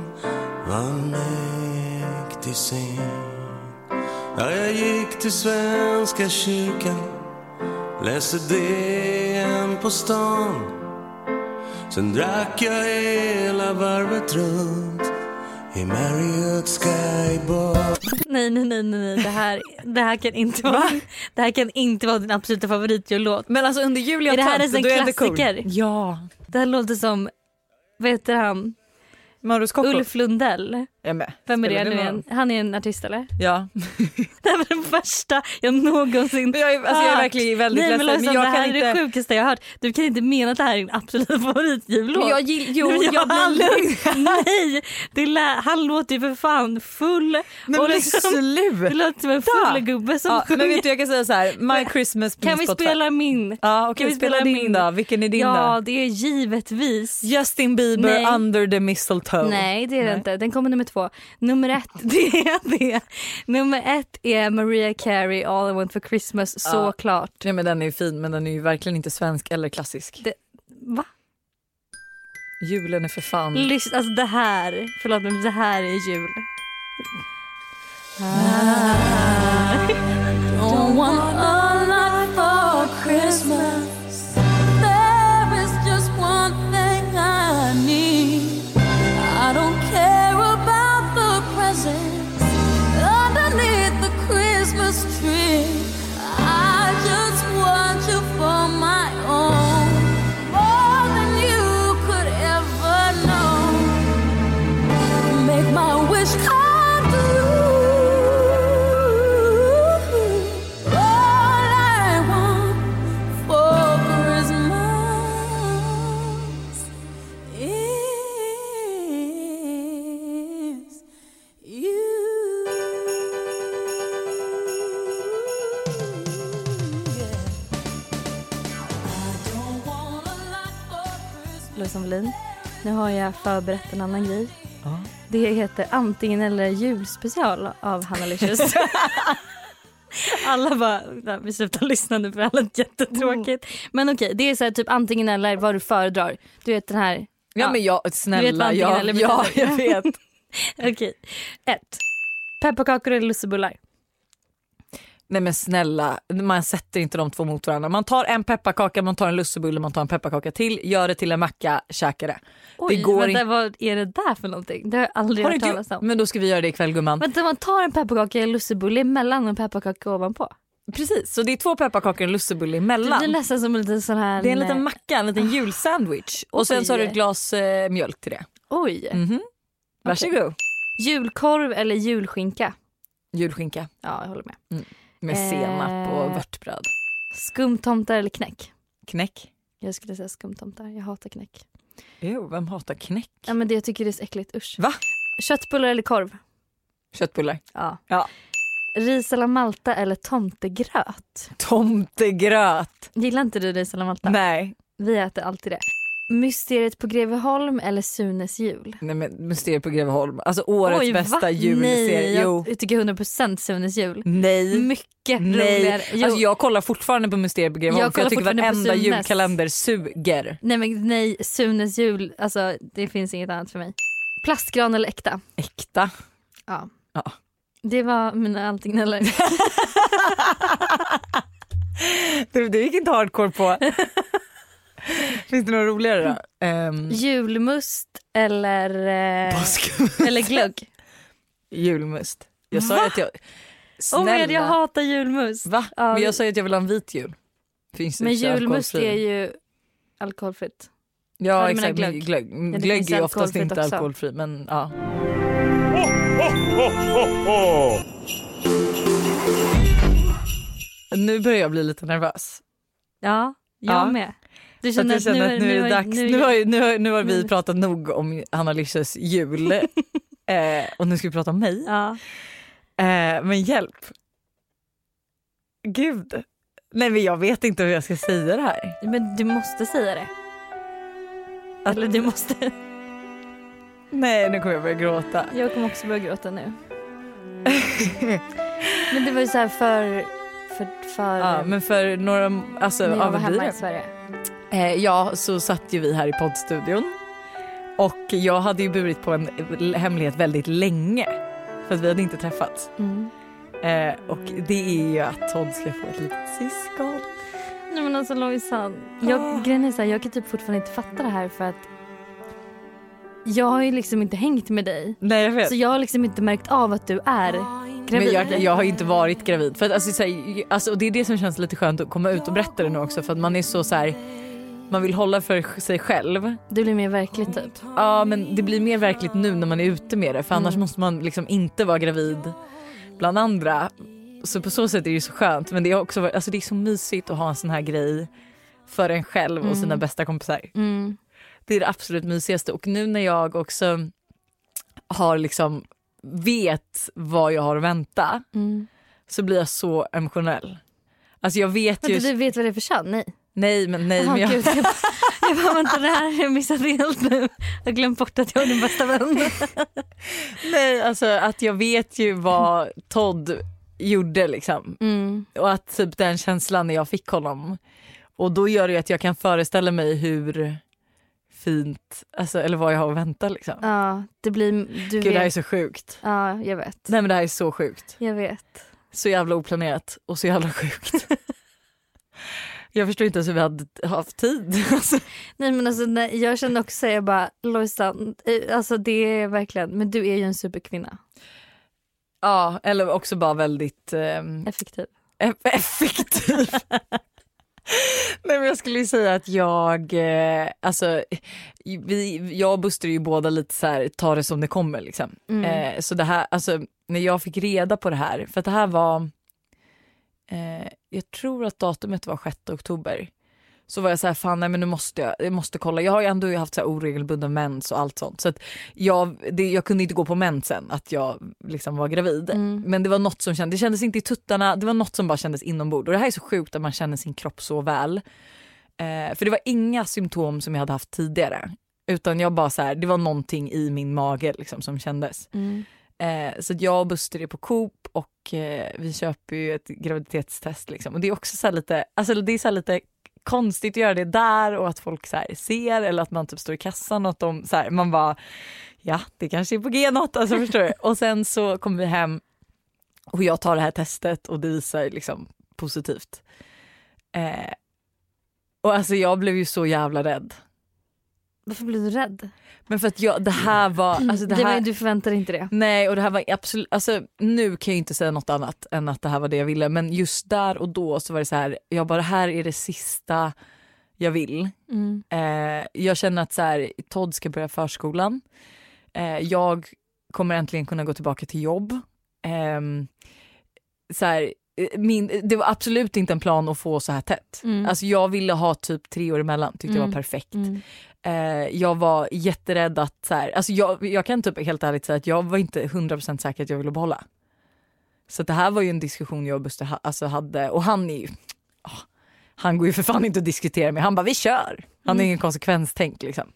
Var mäktig syn Ja, jag gick till Svenska kyrkan Läste DN på stan Sen drack jag hela varvet runt i Marriott Skybar Nej, nej, nej, nej. Det här, det här kan inte vara, det här kan inte vara din absoluta favoritjullåt. Men alltså under jul jag Är det här en då det klassiker? cool. Ja. Det här låter som, vad heter han? Ulf Lundell. Jag med. Vem är det nu igen? Han är en artist eller? Ja. Det här var den första jag någonsin Men jag är, alltså, jag är verkligen väldigt Nej, men ledsen liksom, men jag det här kan är inte... det sjukaste jag hört. Du kan inte mena att det här är din absoluta favoritjullåt. Men jag jo, men jag blir lugn. Nej, det lä- han låter ju för fan full. Men, och men liksom, det sluta! låter som en full gubbe som Ja, sjunger. men vet du jag kan säga så här, My Men- Christmas kan vi spela min? Ja okej, kan vi spela spela din min? då. Vilken är din ja, då? det är givetvis. Justin Bieber Nej. under the mistletoe. Nej det är det inte. Den kommer nummer två. Nummer ett det är det. Nummer ett är Mariah Carey All I want for Christmas Ja. såklart. Ja, men den är ju fin men den är ju verkligen inte svensk eller klassisk. Det- Va? Julen är för fan... Lyssna, alltså det här, förlåt men det här är jul. Don't want a lot for Christmas. Har jag förberett en annan grej. Ja. Det heter antingen eller julspecial av Hanna Licious. Alla bara, nej, vi slutar lyssna nu för det lät jättetråkigt. Men okej, det är så här, typ antingen eller vad du föredrar. Du vet den här, Ja, men jag, Du vet snälla, vad antingen ja, eller ja jag vet. okej. Ett, pepparkakor eller lussebullar? Nej men snälla, man sätter inte de två mot varandra. Man tar en pepparkaka, man tar en lussebulle, man tar en pepparkaka till, gör det till en macka, käkar det. Oj, det går vänta, inte. vad är det där för någonting? Det har jag aldrig Har hört talas om. Men då ska vi göra det ikväll gumman. Vänta, man tar en pepparkaka eller lussebulle emellan och en pepparkaka ovanpå? Precis, så det är två pepparkakor och en lussebulle Det emellan. blir nästan som en liten sån här... Det är en liten macka, en liten julsandwich. Och sen så har du ett glas eh, mjölk till det. Oj. Mhm. Varsågod. Julkorv eller julskinka? Julskinka Ja, jag håller med. Med Eh. senap och vörtbröd. Skumtomtar eller knäck? Knäck. Jag skulle säga skumtomtar. Jag hatar knäck. Jo, vem hatar knäck? Ja, men det jag tycker det är så äckligt. Usch. Va? Köttbullar eller korv? Köttbullar. Ja. Ja. Ris eller malta eller tomtegröt? Tomtegröt. Gillar inte du ris eller malta? Nej. Vi äter alltid det. Mysteriet på Greveholm eller Sunes jul? Nej men Mysteriet på Greveholm. Alltså årets Oj, bästa va? julserie. Nej, Jo. jag tycker 100% Sunes jul. Nej. Mycket Nej. roligare. Jo. Alltså jag kollar fortfarande på Mysteriet på Greveholm Jag för jag tycker varenda julkalender suger. Nej men nej, Sunes jul, alltså det finns inget annat för mig. Plastgran eller äkta? Äkta. Ja. Ja. Det var mina eller. Du, du gick inte hardcore på. Finns det något roligare då? Um, Julmust eller, eh, eller glögg? julmust. Jag sa Va? att jag... Oh Snälla. my God, jag hatar julmust. Va? Ja, Men jag sa ju att jag vill ha en vit jul. Finns Men julmust är ju alkoholfritt. Ja Ja, exakt, glögg? glögg, det glögg är oftast inte också. alkoholfri men ja. Nu börjar jag bli lite nervös. Ja, jag Ja. med. Du att känner att känner nu, att nu är det dags. Nu, har, nu, har, nu har vi pratat nog om Hanna Lysches jul. eh, och nu ska vi prata om mig. Ja. Eh, men hjälp. Gud. Nej men jag vet inte hur jag ska säga det här. Men du måste säga det. Eller du måste. Nej nu kommer jag börja gråta. Jag kommer också börja gråta nu. Men det var ju så här för... för, för Ja, men för några, alltså när jag ja, var hemma i Sverige. Eh, ja, så satt ju vi här i poddstudion och jag hade ju burit på en hemlighet väldigt länge för att vi hade inte träffats. Mm. Eh, och det är ju att Todd ska få ett litet syskon. Nej men alltså Lojsan, jag, grejen är så här, jag kan typ fortfarande inte fatta det här för att jag har ju liksom inte hängt med dig. Nej jag vet. Så jag har liksom inte märkt av att du är Men gravid. jag, jag har inte varit gravid. För att, alltså, så här, alltså, och det är det som känns lite skönt att komma ut och berätta det nu också för att man är så, så här, man vill hålla för sig själv. Det blir mer verkligt typ. Ja men det blir mer verkligt nu när man är ute med det för annars Mm. måste man liksom inte vara gravid bland andra. Så på så sätt är det ju så skönt men det är också alltså det är så mysigt att ha en sån här grej för en själv och sina Mm. bästa kompisar. Mm. Det är det absolut mysigaste och nu när jag också har liksom vet vad jag har att vänta Mm. så blir jag så emotionell. Alltså jag vet ju, du vet vad det är för kön? Nej. Nej men nej Jaha, men jag, gud, jag, jag bara vänta det här jag missat helt nu. Jag har glömt bort att jag är din bästa vän. nej alltså att jag vet ju vad Todd gjorde liksom. Mm. Och att typ den känslan när jag fick honom. Och då gör det ju att jag kan föreställa mig hur fint, alltså, eller vad jag har att vänta liksom. Ja, det blir... Du Gud det här är vet. så sjukt. Ja, jag vet. Nej men det här är så sjukt. Jag vet. Så jävla oplanerat och så jävla sjukt. jag förstår inte ens hur vi hade haft tid. Alltså, Nej men alltså nej, jag kände också jag bara Lojsan, eh, alltså det är verkligen, men du är ju en superkvinna. ja, eller också bara väldigt ehm, Effektiv. eff- effektiv. Nej men jag skulle ju säga att jag, eh, alltså vi, jag och Buster är ju båda lite så här, ta det som det kommer liksom. Mm. Eh, så det här, alltså när jag fick reda på det här, för att det här var, eh, jag tror att datumet var 6 oktober. Så var jag så här, fan nej men nu måste jag, jag måste kolla. Jag har ju ändå haft så här oregelbunden mens och allt sånt. Så att jag, det, jag kunde inte gå på mensen att jag liksom var gravid. Mm. Men det var något som kändes, det kändes inte i tuttarna, det var något som bara kändes inombords. Och det här är så sjukt att man känner sin kropp så väl. Eh, för det var inga symptom som jag hade haft tidigare. Utan jag bara så här, det var någonting i min mage liksom som kändes. Mm. Eh, så att jag och Buster är på Coop och eh, vi köper ju ett graviditetstest. Liksom. Och det är också så här lite, alltså det är så här lite konstigt att göra det där och att folk så här ser eller att man typ står i kassan och att de så här, man bara ja det kanske är på G något, alltså förstår du? Och sen så kommer vi hem och jag tar det här testet och det visar liksom positivt. Eh, och alltså jag blev ju så jävla rädd. Varför blev du rädd? Men för att jag, det här var, alltså det det var, här, du förväntade inte det. Nej och det här var absolut, alltså nu kan jag inte säga något annat än att det här var det jag ville men just där och då så var det så här, jag bara det här är det sista jag vill. Mm. Eh, jag känner att så här, Todd ska börja förskolan. Eh, jag kommer äntligen kunna gå tillbaka till jobb. Ehm, så här, eh, min, det var absolut inte en plan att få så här tätt. Mm. Alltså jag ville ha typ tre år emellan, tyckte det Mm. var perfekt. Mm. Eh, jag var jätterädd att, så här, alltså jag, jag kan typ helt ärligt säga att jag var inte 100% säker att jag ville behålla. Så det här var ju en diskussion jag och Buster ha, alltså hade och han är ju, ah, han går ju för fan inte att diskutera med, han bara vi kör. Han har ingen konsekvenstänk liksom.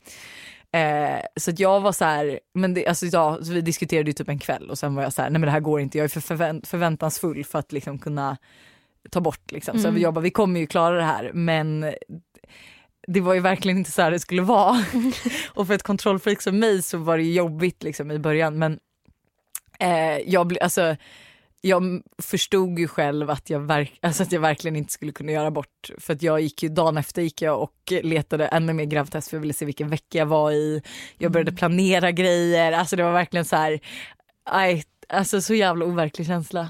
Eh, så att jag var så här, men det, alltså, ja, så vi diskuterade ju typ en kväll och sen var jag så här, nej men det här går inte, jag är för förvänt, förväntansfull för att liksom kunna ta bort liksom. Så Mm. jag bara, vi kommer ju klara det här men det var ju verkligen inte så här det skulle vara. och för ett kontrollfreak som mig så var det jobbigt liksom i början men eh, jag, ble, alltså, jag förstod ju själv att jag, verk, alltså att jag verkligen inte skulle kunna göra bort för att jag gick ju dagen efter gick jag och letade ännu mer gravtest för jag ville se vilken vecka jag var i. Jag började planera grejer, alltså det var verkligen så här, aj, alltså så jävla overklig känsla.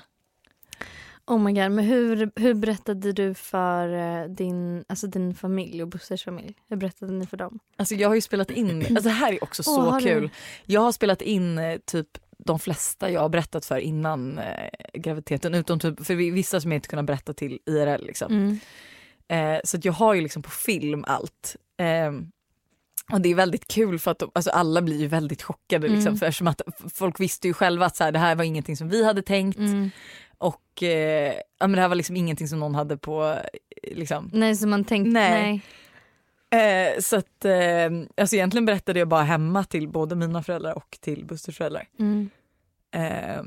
Oh my god, men hur, hur berättade du för eh, din, alltså din familj och Busters familj? Hur berättade ni för dem? Alltså jag har ju spelat in, alltså det här är också så du? kul. Jag har spelat in eh, typ de flesta jag har berättat för innan eh, graviditeten utom typ för vi- vissa som jag inte kunnat berätta till IRL liksom. Mm. Eh, så jag har ju liksom på film allt. Eh, och det är väldigt kul för att de, alltså alla blir ju väldigt chockade liksom, Mm. för eftersom att folk visste ju själva att så här, det här var ingenting som vi hade tänkt Mm. och eh, ja, men det här var liksom ingenting som någon hade på eh, liksom. Nej, så man tänkte, Nej. nej. Eh, så att eh, alltså egentligen berättade jag bara hemma till både mina föräldrar och till Busters föräldrar. Mm. Eh,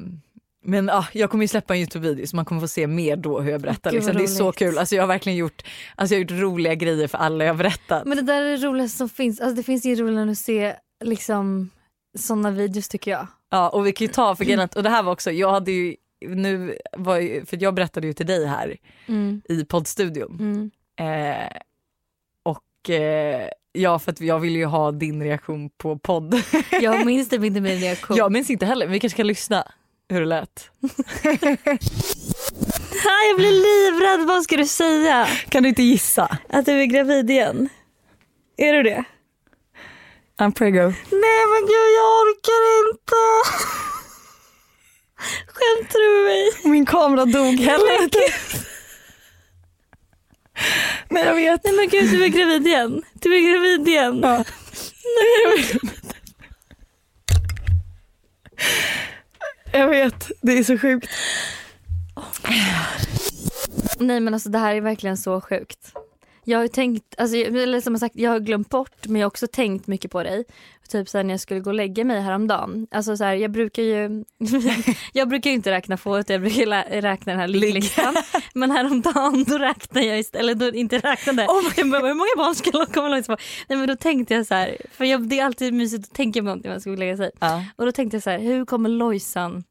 men ah, jag kommer ju släppa en Youtube-video så man kommer få se mer då hur jag berättar. Gud, Liksom. Det är så kul. Alltså, jag har verkligen gjort, alltså, jag har gjort roliga grejer för alla jag har berättat. Men det där är det roligaste som finns. Alltså det finns inget roligare att se liksom såna videos tycker jag. Ja, och vi kan ju ta för grejen och det här var också, jag hade ju nu var ju, för jag berättade ju till dig här Mm. i poddstudion. Mm. Eh, och eh, ja, för att jag ville ju ha din reaktion på podd. Jag minns typ inte min reaktion. Jag minns inte heller, men vi kanske kan lyssna hur det lät. Ah, jag blir livrädd, vad ska du säga? Kan du inte gissa? Att du är gravid igen? Är du det? I'm prego. Nej men gud jag orkar inte. Skämtar du med mig? Min kamera dog helvete. Nej jag vet. Nej men gud du är gravid igen. Du är gravid igen. Ja. Jag vet, det är så sjukt. Nej men alltså det här är verkligen så sjukt. Jag har tänkt, alltså, eller som sagt, jag har glömt bort men jag har också tänkt mycket på dig. Typ här, när jag skulle gå och lägga mig häromdagen. Alltså så här, jag brukar ju jag brukar inte räkna få utan jag brukar räkna den här ligglistan. men häromdagen då räknade jag istället, eller då inte räknade. jag bara, hur många barn ska jag komma långt på? Nej men då tänkte jag så här, för jag, det är alltid mysigt att tänka på någonting när man ska lägga sig. Ja. Och då tänkte jag så här, hur kommer Lojsan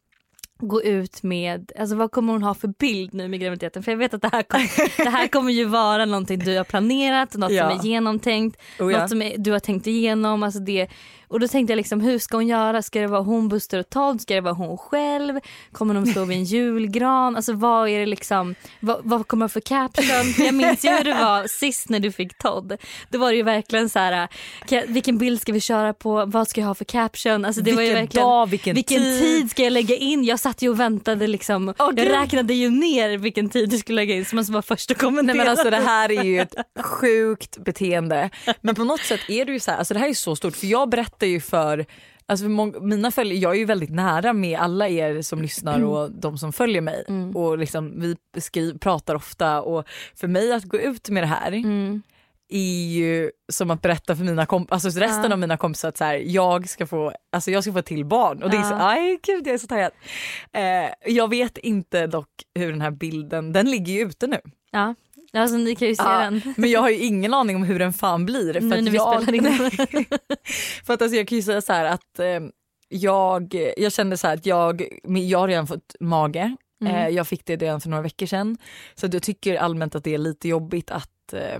gå ut med, alltså vad kommer hon ha för bild nu med graviditeten? För jag vet att det här, kom, det här kommer ju vara någonting du har planerat, något Ja. som är genomtänkt, Oh, ja. något som är, du har tänkt igenom. Alltså det, och då tänkte jag liksom, hur ska hon göra? Ska det vara hon, Buster och Todd? Ska det vara hon själv? Kommer de stå vid en julgran? Alltså vad är det liksom, vad, vad kommer för caption? Jag minns ju hur det var sist när du fick Todd. Då var det ju verkligen så här, vilken bild ska vi köra på? Vad ska jag ha för caption? Alltså det var ju vilken verkligen, dag, vilken, vilken tid. tid ska jag lägga in? Jag satt ju och väntade liksom. Åh, jag räknade ju ner vilken tid du skulle lägga in så man vara först att kommentera. Nej men alltså det här är ju ett sjukt beteende. Men på något sätt är det ju så här, alltså det här är så stort för jag berättar ju för Alltså för mina följare, jag är ju väldigt nära med alla er som lyssnar och de som följer mig. Mm. Och liksom, vi pratar ofta och för mig att gå ut med det här Mm. Är ju som att berätta för mina kompisar, alltså resten Ja. av mina kompisar att så här, jag, ska få, alltså jag ska få ett till barn. Och det är så, aj gud jag är så taggad. Eh, jag vet inte dock hur den här bilden, den ligger ju ute nu. Ja, alltså ni kan ju se Ja, den. Men jag har ju ingen aning om hur den fan blir. För Nu att när vi jag, spelar in. för att alltså jag kan ju säga så här att eh, jag, jag kände så här att jag, jag har redan fått mage. Mm. Eh, jag fick det redan för några veckor sedan. Så jag tycker allmänt att det är lite jobbigt att, eh,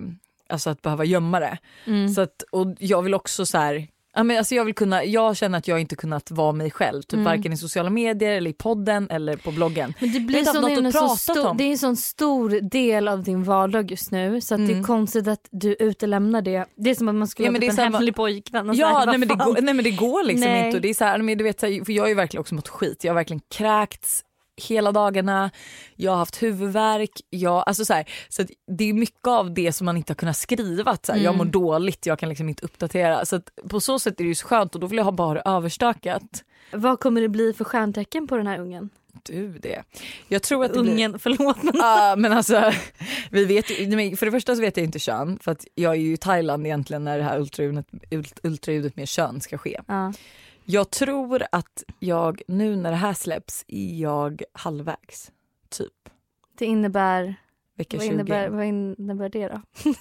alltså att behöva gömma det. Mm. Så att, och jag vill också så här, ja, men alltså jag, vill kunna, jag känner att jag inte kunnat vara mig själv, typ Mm. varken i sociala medier eller i podden eller på bloggen. Men det blir är något en att prata stor, om. det är en sån stor del av din vardag just nu så att det är Mm. konstigt att du utelämnar det. Det är som att man skulle Ja, ha typ en samma- hemlig pojkvän. här, Ja vad nej men, det går, nej men det går liksom Nej. inte. Och det är så här, men du vet, så här, för jag har ju verkligen också mått skit. Jag har verkligen kräkts hela dagarna, jag har haft huvudvärk. Jag, alltså så här, så det är mycket av det som man inte har kunnat skriva. Att så här, Jag mår Mm. dåligt, jag kan liksom inte uppdatera. Så på så sätt är det ju så skönt och då vill jag ha bara överstökat. Vad kommer det bli för stjärntecken på den här ungen? Du det. Jag tror att det blir... Ungen, förlåt men. Ja men alltså, vi vet för det första så vet jag inte kön för att jag är ju i Thailand egentligen när det här ultraljudet, ult- ultraljudet med kön ska ske. Ja. Jag tror att jag nu när det här släpps är jag halvvägs. Typ Det innebär, vecka vad 20. innebär, vad innebär det då?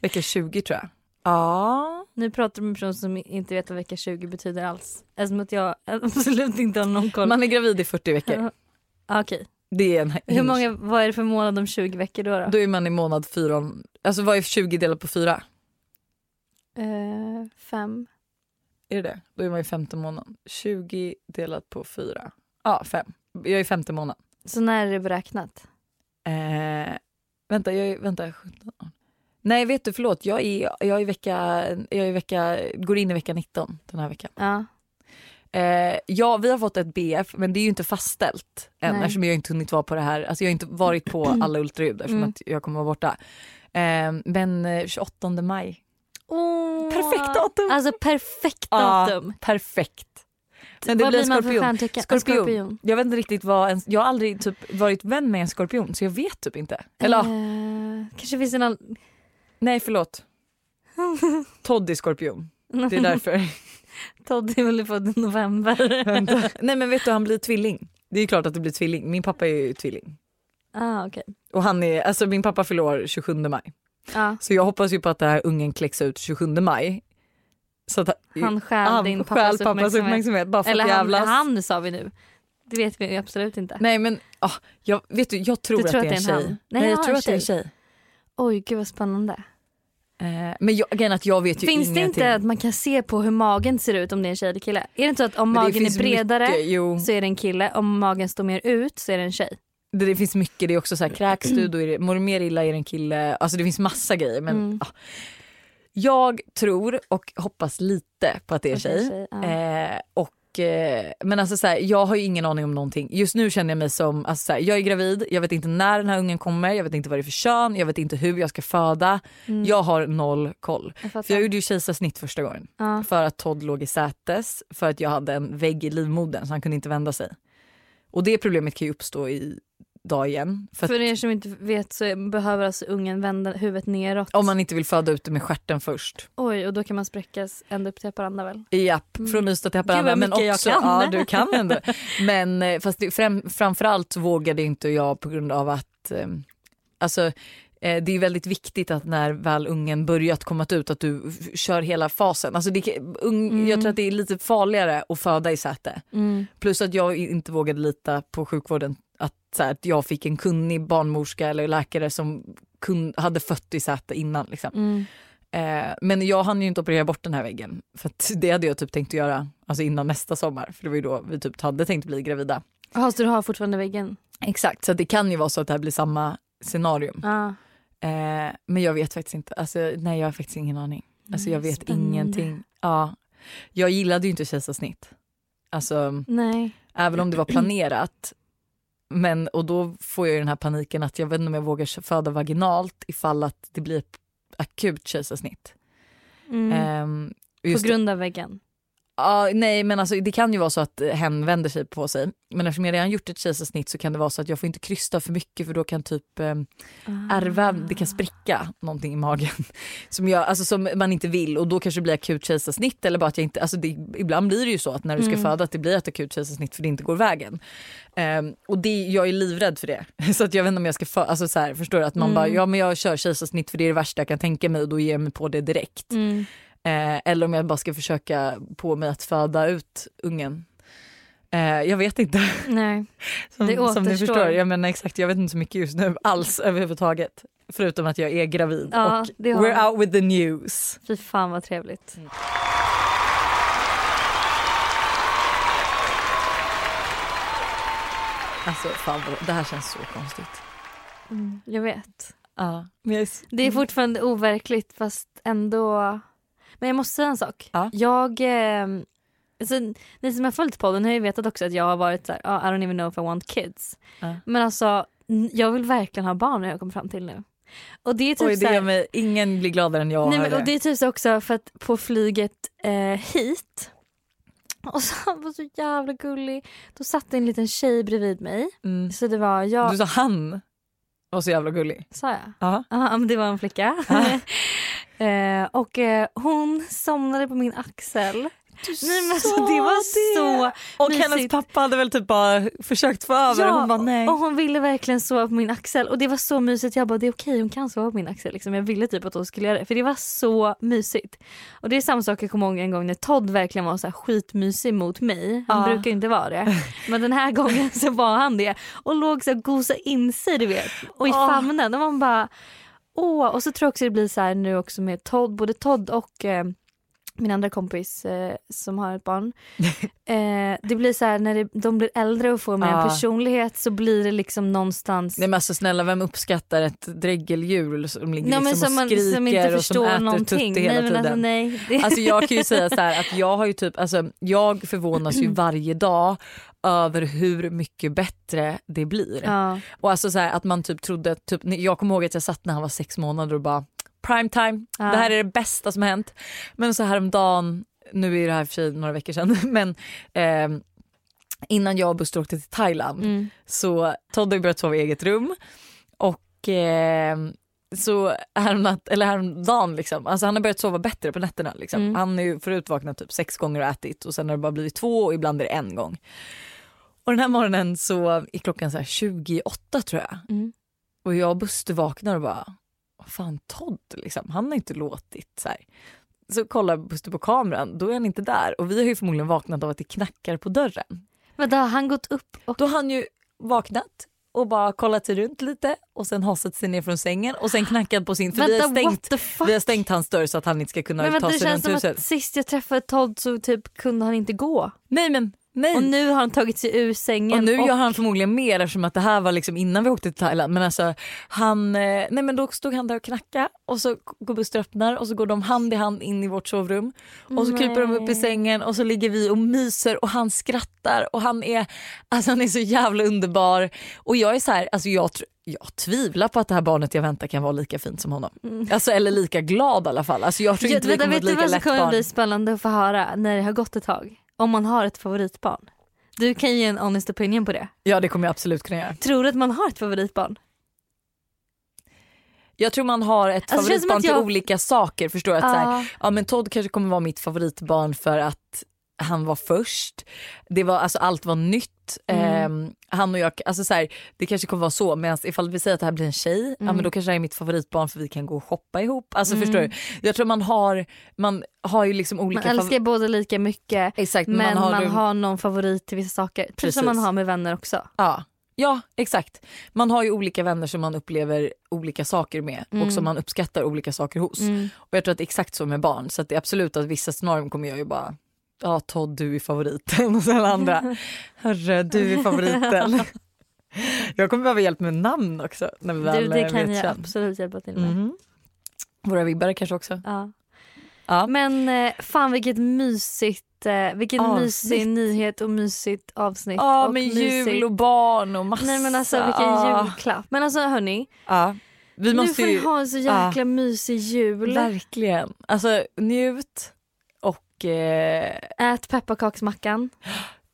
Vecka 20 tror jag. Ja. Nu pratar du med en person som inte vet vad vecka 20 betyder alls. Eftersom att jag absolut inte har någon koll. Man är gravid i 40 veckor. Okej. Det är en Hur många, vad är det för månad om 20 veckor då? då? Då är man i månad fyra. Alltså vad är 20 delat på fyra? Eh, fem. Är det det? Då är man i femte månaden. 20 delat på fyra. Ja, fem. Jag är i femte månad. Så när är det beräknat? Eh, vänta, jag är, vänta, 17. Nej, vet du, förlåt. Jag är, jag är vecka, jag är vecka, går in i vecka 19 den här veckan. Ja. Eh, ja, vi har fått ett BF, men det är ju inte fastställt än Nej. eftersom jag inte hunnit vara på det här. Alltså jag har inte varit på alla ultraljud eftersom Mm. att jag kommer vara borta. Eh, men eh, 28 maj. Oh. Perfekt datum! Alltså perfekt Ja, datum. perfekt. Men det vad blir blir man för skorpion. En Skorpion. skorpion. Jag vet inte riktigt vad en, jag har aldrig typ varit vän med en skorpion så jag vet typ inte. Eller ja, Eh, kanske finns en annan... nej förlåt. Todd är skorpion. Det är därför. Todd är väl född i november. Nej men vet du han blir tvilling. Det är klart att det blir tvilling. Min pappa är ju tvilling. ah, okej. Och han är, alltså min pappa fyller år 27 maj. Ja, Så jag hoppas ju på att det här ungen kläcks ut 27 maj. Så att han stjäl han din stjäl pappas, pappas uppmärksamhet. uppmärksamhet bara för Eller att han, jävlas. han sa vi nu. Det vet vi absolut inte. Nej men ah, jag, vet du, jag tror, Du att, tror det är en tjej. han? Nej, Nej, jag ja, tror att det är en tjej. Oj gud vad spännande. Eh, men jag, är att jag vet ju Finns det ingenting. inte att man kan se på hur magen ser ut om det är en tjej eller kille? Är det inte så att om det magen är bredare Mycket, så är det en kille, om magen står mer ut så är det en tjej? Det, det finns mycket. Det är också så här, kräks du då är det, mår du mer illa är det en kille. Alltså det finns massa grejer. Men Mm. ah. Jag tror och hoppas lite på att det är tjej. tjej, ja. Eh, och, eh, men alltså så här, jag har ju ingen aning om någonting. Just nu känner jag mig som, alltså så här, jag är gravid, jag vet inte när den här ungen kommer, jag vet inte vad det är för kön, jag vet inte hur jag ska föda. Mm. Jag har noll koll. Jag. För jag gjorde ju kejsarsnitt första gången. ja. För att Todd låg i sätes, för att jag hade en vägg i livmodern så han kunde inte vända sig. Och det problemet kan ju uppstå i dag igen. För, För er som inte vet så behöver alltså ungen vända huvudet neråt. om man inte vill föda ut det med stjärten först. Oj och då kan man spräckas ända upp till Haparanda väl? Japp, från Ystad till Haparanda. Mm. Men också, jag kan. Ja, du kan ändå. Men eh, fast det, fram, framförallt vågade inte jag på grund av att eh, alltså, eh, det är väldigt viktigt att när väl ungen börjat komma ut att du kör hela fasen. Alltså det, ung, Mm. Jag tror att det är lite farligare att föda i säte. Plus att jag inte vågade lita på sjukvården så här, att jag fick en kunnig barnmorska eller läkare som kun, hade fött i säte innan. Liksom. Mm. Eh, men jag hann ju inte operera bort den här väggen. För det hade jag typ tänkt att göra alltså innan nästa sommar. För det var ju då vi typ hade tänkt bli gravida. Jaha så du har fortfarande väggen? Exakt, så det kan ju vara så att det här blir samma scenarium. Ja. Eh, men jag vet faktiskt inte. Alltså, nej jag har faktiskt ingen aning. Alltså jag vet spännande. ingenting. Ja. Jag gillade ju inte kejsarsnitt. Alltså Nej. även om det var planerat. Men och då får jag ju den här paniken att jag vet inte om jag vågar föda vaginalt ifall att det blir ett akut kejsarsnitt. Mm. Ehm, På grund av väggen? Ja, nej men alltså det kan ju vara så att hen vänder sig på sig. Men eftersom jag redan gjort ett kejsarsnitt så kan det vara så att jag får inte krysta för mycket för då kan typ eh, ärrväv, det kan spricka någonting i magen. Som, jag, alltså, som man inte vill och då kanske det blir akut kejsarsnitt eller bara att jag inte, alltså det, ibland blir det ju så att när du ska Mm. föda att det blir ett akut kejsarsnitt för det inte går vägen. Ehm, och det, jag är livrädd för det. Så att jag vet inte om jag ska, för, alltså så här, förstår du? Att man Mm. bara, ja men jag kör kejsarsnitt för det är det värsta jag kan tänka mig och då ger jag mig på det direkt. Mm. Eh, eller om jag bara ska försöka på mig att föda ut ungen. Eh, jag vet inte. Nej. Som, Det som ni återstår. förstår. Jag, menar, exakt, jag vet inte så mycket just nu alls överhuvudtaget. Förutom att jag är gravid Ja, och we're out with the news. Fy fan vad trevligt. Alltså fan vad- det här känns så konstigt. Mm, jag vet. Ja, men jag är, Det är fortfarande overkligt fast ändå. Men jag måste säga en sak. Ja. Jag eh, alltså, ni som har följt podden har ju vetat också att jag har varit så här, "Ah, I don't even know if I want kids. Ja. Men alltså jag vill verkligen ha barn när jag kommer fram till nu. Och det är typ Oj, det gör mig, ingen blir gladare än jag Nej, men, och det är typ så också för att på flyget eh, hit och så han var så jävla gullig. Då satt det en liten tjej bredvid mig. Mm. Så det var jag, Du sa han var så jävla gullig. sa jag? Ja. Ja men det var en flicka. Eh, och eh, hon somnade på min axel. Nej men alltså, det var så Och mysigt. hennes pappa hade väl typ bara försökt få över och hon bara nej. och hon ville verkligen sova på min axel och det var så mysigt. Jag bara det är okej hon kan sova på min axel. Liksom. Jag ville typ att hon skulle göra det för det var så mysigt. Och det är samma sak jag kommer ihåg en gång när Todd verkligen var så här skitmysig mot mig. Han Ja. brukar ju inte vara det. Men den här gången så var han det. Och låg så här gosade in sig du vet. Och i Åh. famnen och man bara åh. Och så tror jag också det blir så här nu också med Todd, både Todd och eh, min andra kompis eh, som har ett barn. Eh, det blir så här när det, de blir äldre och får mer Ja. personlighet så blir det liksom någonstans Nej men alltså snälla vem uppskattar ett dräggeldjur som ligger men liksom som, och man, skriker som inte och som äter någonting. tutti hela nej, tiden. alltså, nej. Det, Alltså jag kan ju säga så här att jag har ju typ, alltså jag förvånas ju varje dag över hur mycket bättre det blir. ja. Och alltså så här, att man typ trodde, typ, jag kommer ihåg att jag satt när han var sex månader och bara prime time, Ja. det här är det bästa som har hänt. Men så här om dagen, nu är det här för sig några veckor sedan, men ehm, innan jag och Buster åkte till Thailand Mm. så Todd har börjat sova i eget rum och ehm, så häromnatt, eller häromdagen liksom, alltså han har börjat sova bättre på nätterna. Liksom. Mm. Han är ju förut vaknat typ sex gånger och ätit och sen har det bara blivit två och ibland är det en gång. Och den här morgonen så är klockan så här 28 tror jag Mm. och jag och Buster vaknar och bara, fan Todd liksom, han har inte låtit så här. Så kollar Buster på kameran, då är han inte där och vi har ju förmodligen vaknat av att det knackar på dörren. Vänta, har han gått upp? Och... Då har han ju vaknat och bara kollat sig runt lite och sen hasat sig ner från sängen och sen knackat på sin, för vi Vänta, har, stängt, vi har stängt hans dörr så att han inte ska kunna men ta det sig känns runt som huset. att sist jag träffade Todd så typ kunde han inte gå. Nej men nej. Och nu har han tagit sig ur sängen. Och nu gör han förmodligen mer eftersom att det här var liksom innan vi åkte till Thailand. Men alltså han, eh, nej men då stod han där och knackade och så går Buster och öppnar och så går de hand i hand in i vårt sovrum. Och så kryper de upp i Nej. sängen och så ligger vi och myser och han skrattar och han är, alltså han är så jävla underbar. Och jag är så här, alltså jag, jag tvivlar på att det här barnet jag väntar kan vara lika fint som honom. Alltså eller lika glad i alla fall. Alltså jag tror Ja, inte vi vänta, kommer vet bli du lika vad som lätt kommer barn. bli spännande att få höra när det har gått ett tag? Om man har ett favoritbarn. Du kan ge en honest opinion på det. Ja det kommer jag absolut kunna göra. Tror du att man har ett favoritbarn? Jag tror man har ett Alltså, favoritbarn att till jag- olika saker. Förstår? Att så här, Ja. ja men Todd kanske kommer vara mitt favoritbarn för att han var först. Det var, alltså, allt var nytt. Mm. Ehm, han och jag, alltså, så här, det kanske kommer vara så men ifall vi säger att det här blir en tjej, ja, Mm. men då kanske det här är mitt favoritbarn för vi kan gå och shoppa ihop. Alltså, Mm. förstår du? Jag tror man har, man har ju liksom olika Man älskar båda lika mycket Exakt, men man har, har någon favorit till vissa saker. Precis Precis. som man har med vänner också. Ja. ja, exakt. Man har ju olika vänner som man upplever olika saker med Mm. och som man uppskattar olika saker hos. Och jag tror att det är exakt så med barn. Så att det är absolut att vissa scenarion kommer jag ju bara Ja Todd du är favoriten och sen andra Hörru du är favoriten. jag kommer behöva hjälp med namn också när vi väl Du, det eh, kan jag absolut hjälpa till med. Mhm. Våra vibbare kanske också. Ja. Ja. Men eh, fan vilket mysigt, eh, vilken Avsnitt. mysig nyhet och mysigt avsnitt. Ja och med mysigt. jul och barn och massa. Nej men alltså vilken Ja. julklapp. Men alltså hörni, Ja. Vi nu måste får ju ni ha en så jäkla mysig jul. verkligen, alltså njut och eh, Ät pepparkaksmackan.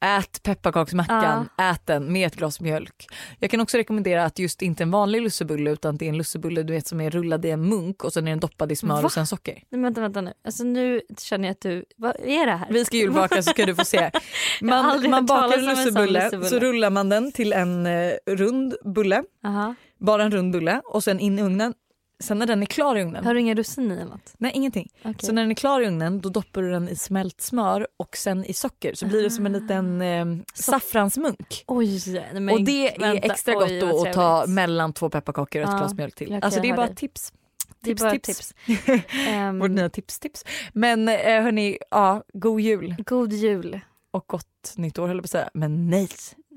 Ät pepparkaksmackan, ät den med ett glas mjölk. Jag kan också rekommendera att just inte en vanlig lussebulle utan det är en lussebulle du vet som är rullad i en munk och sen är den doppad i smör Va? och sen socker. Nej, vänta, vänta nu. Alltså nu känner jag att du, vad är det här? Vi ska julbaka så ska du få se. Man, man bakar en lussebulle lussebulle. så rullar man den till en eh, rund bulle, Aha. bara en rund bulle och sen in i ugnen. Sen när den är klar i ugnen, Har du inga russin i eller något? nej ingenting. Okej. Så när den är klar i ugnen då doppar du den i smält smör och sen i socker så blir det som en liten eh, saffransmunk. Oj, men och det är vänta, extra oj, gott vad då att ta mellan två pepparkakor och ett Ja, glas mjölk till. Alltså det är bara tips. Det är Tips, bara tips. tips. Ehm, Vårt nya tips tips. Men eh, hörni, ja, god jul god jul. och gott nytt år höll jag på att säga. Men nej,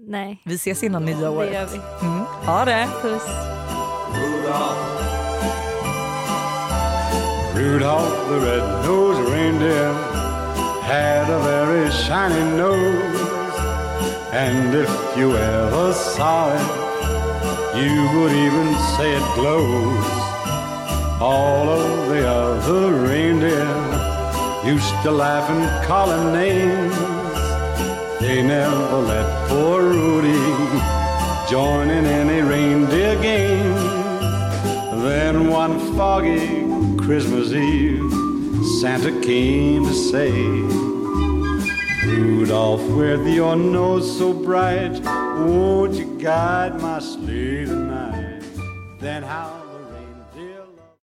Nej, vi ses innan nya det året. gör vi. Mm. Ha det! Puss. Rudolph the red-nosed reindeer had a very shiny nose. And if you ever saw it, you would even say it glows. All of the other reindeer used to laugh and call him names. They never let poor Rudy join in any reindeer game. Then one foggy Christmas Eve, Santa came to say, Rudolph, with your nose so bright, won't you guide my sleigh tonight? Then how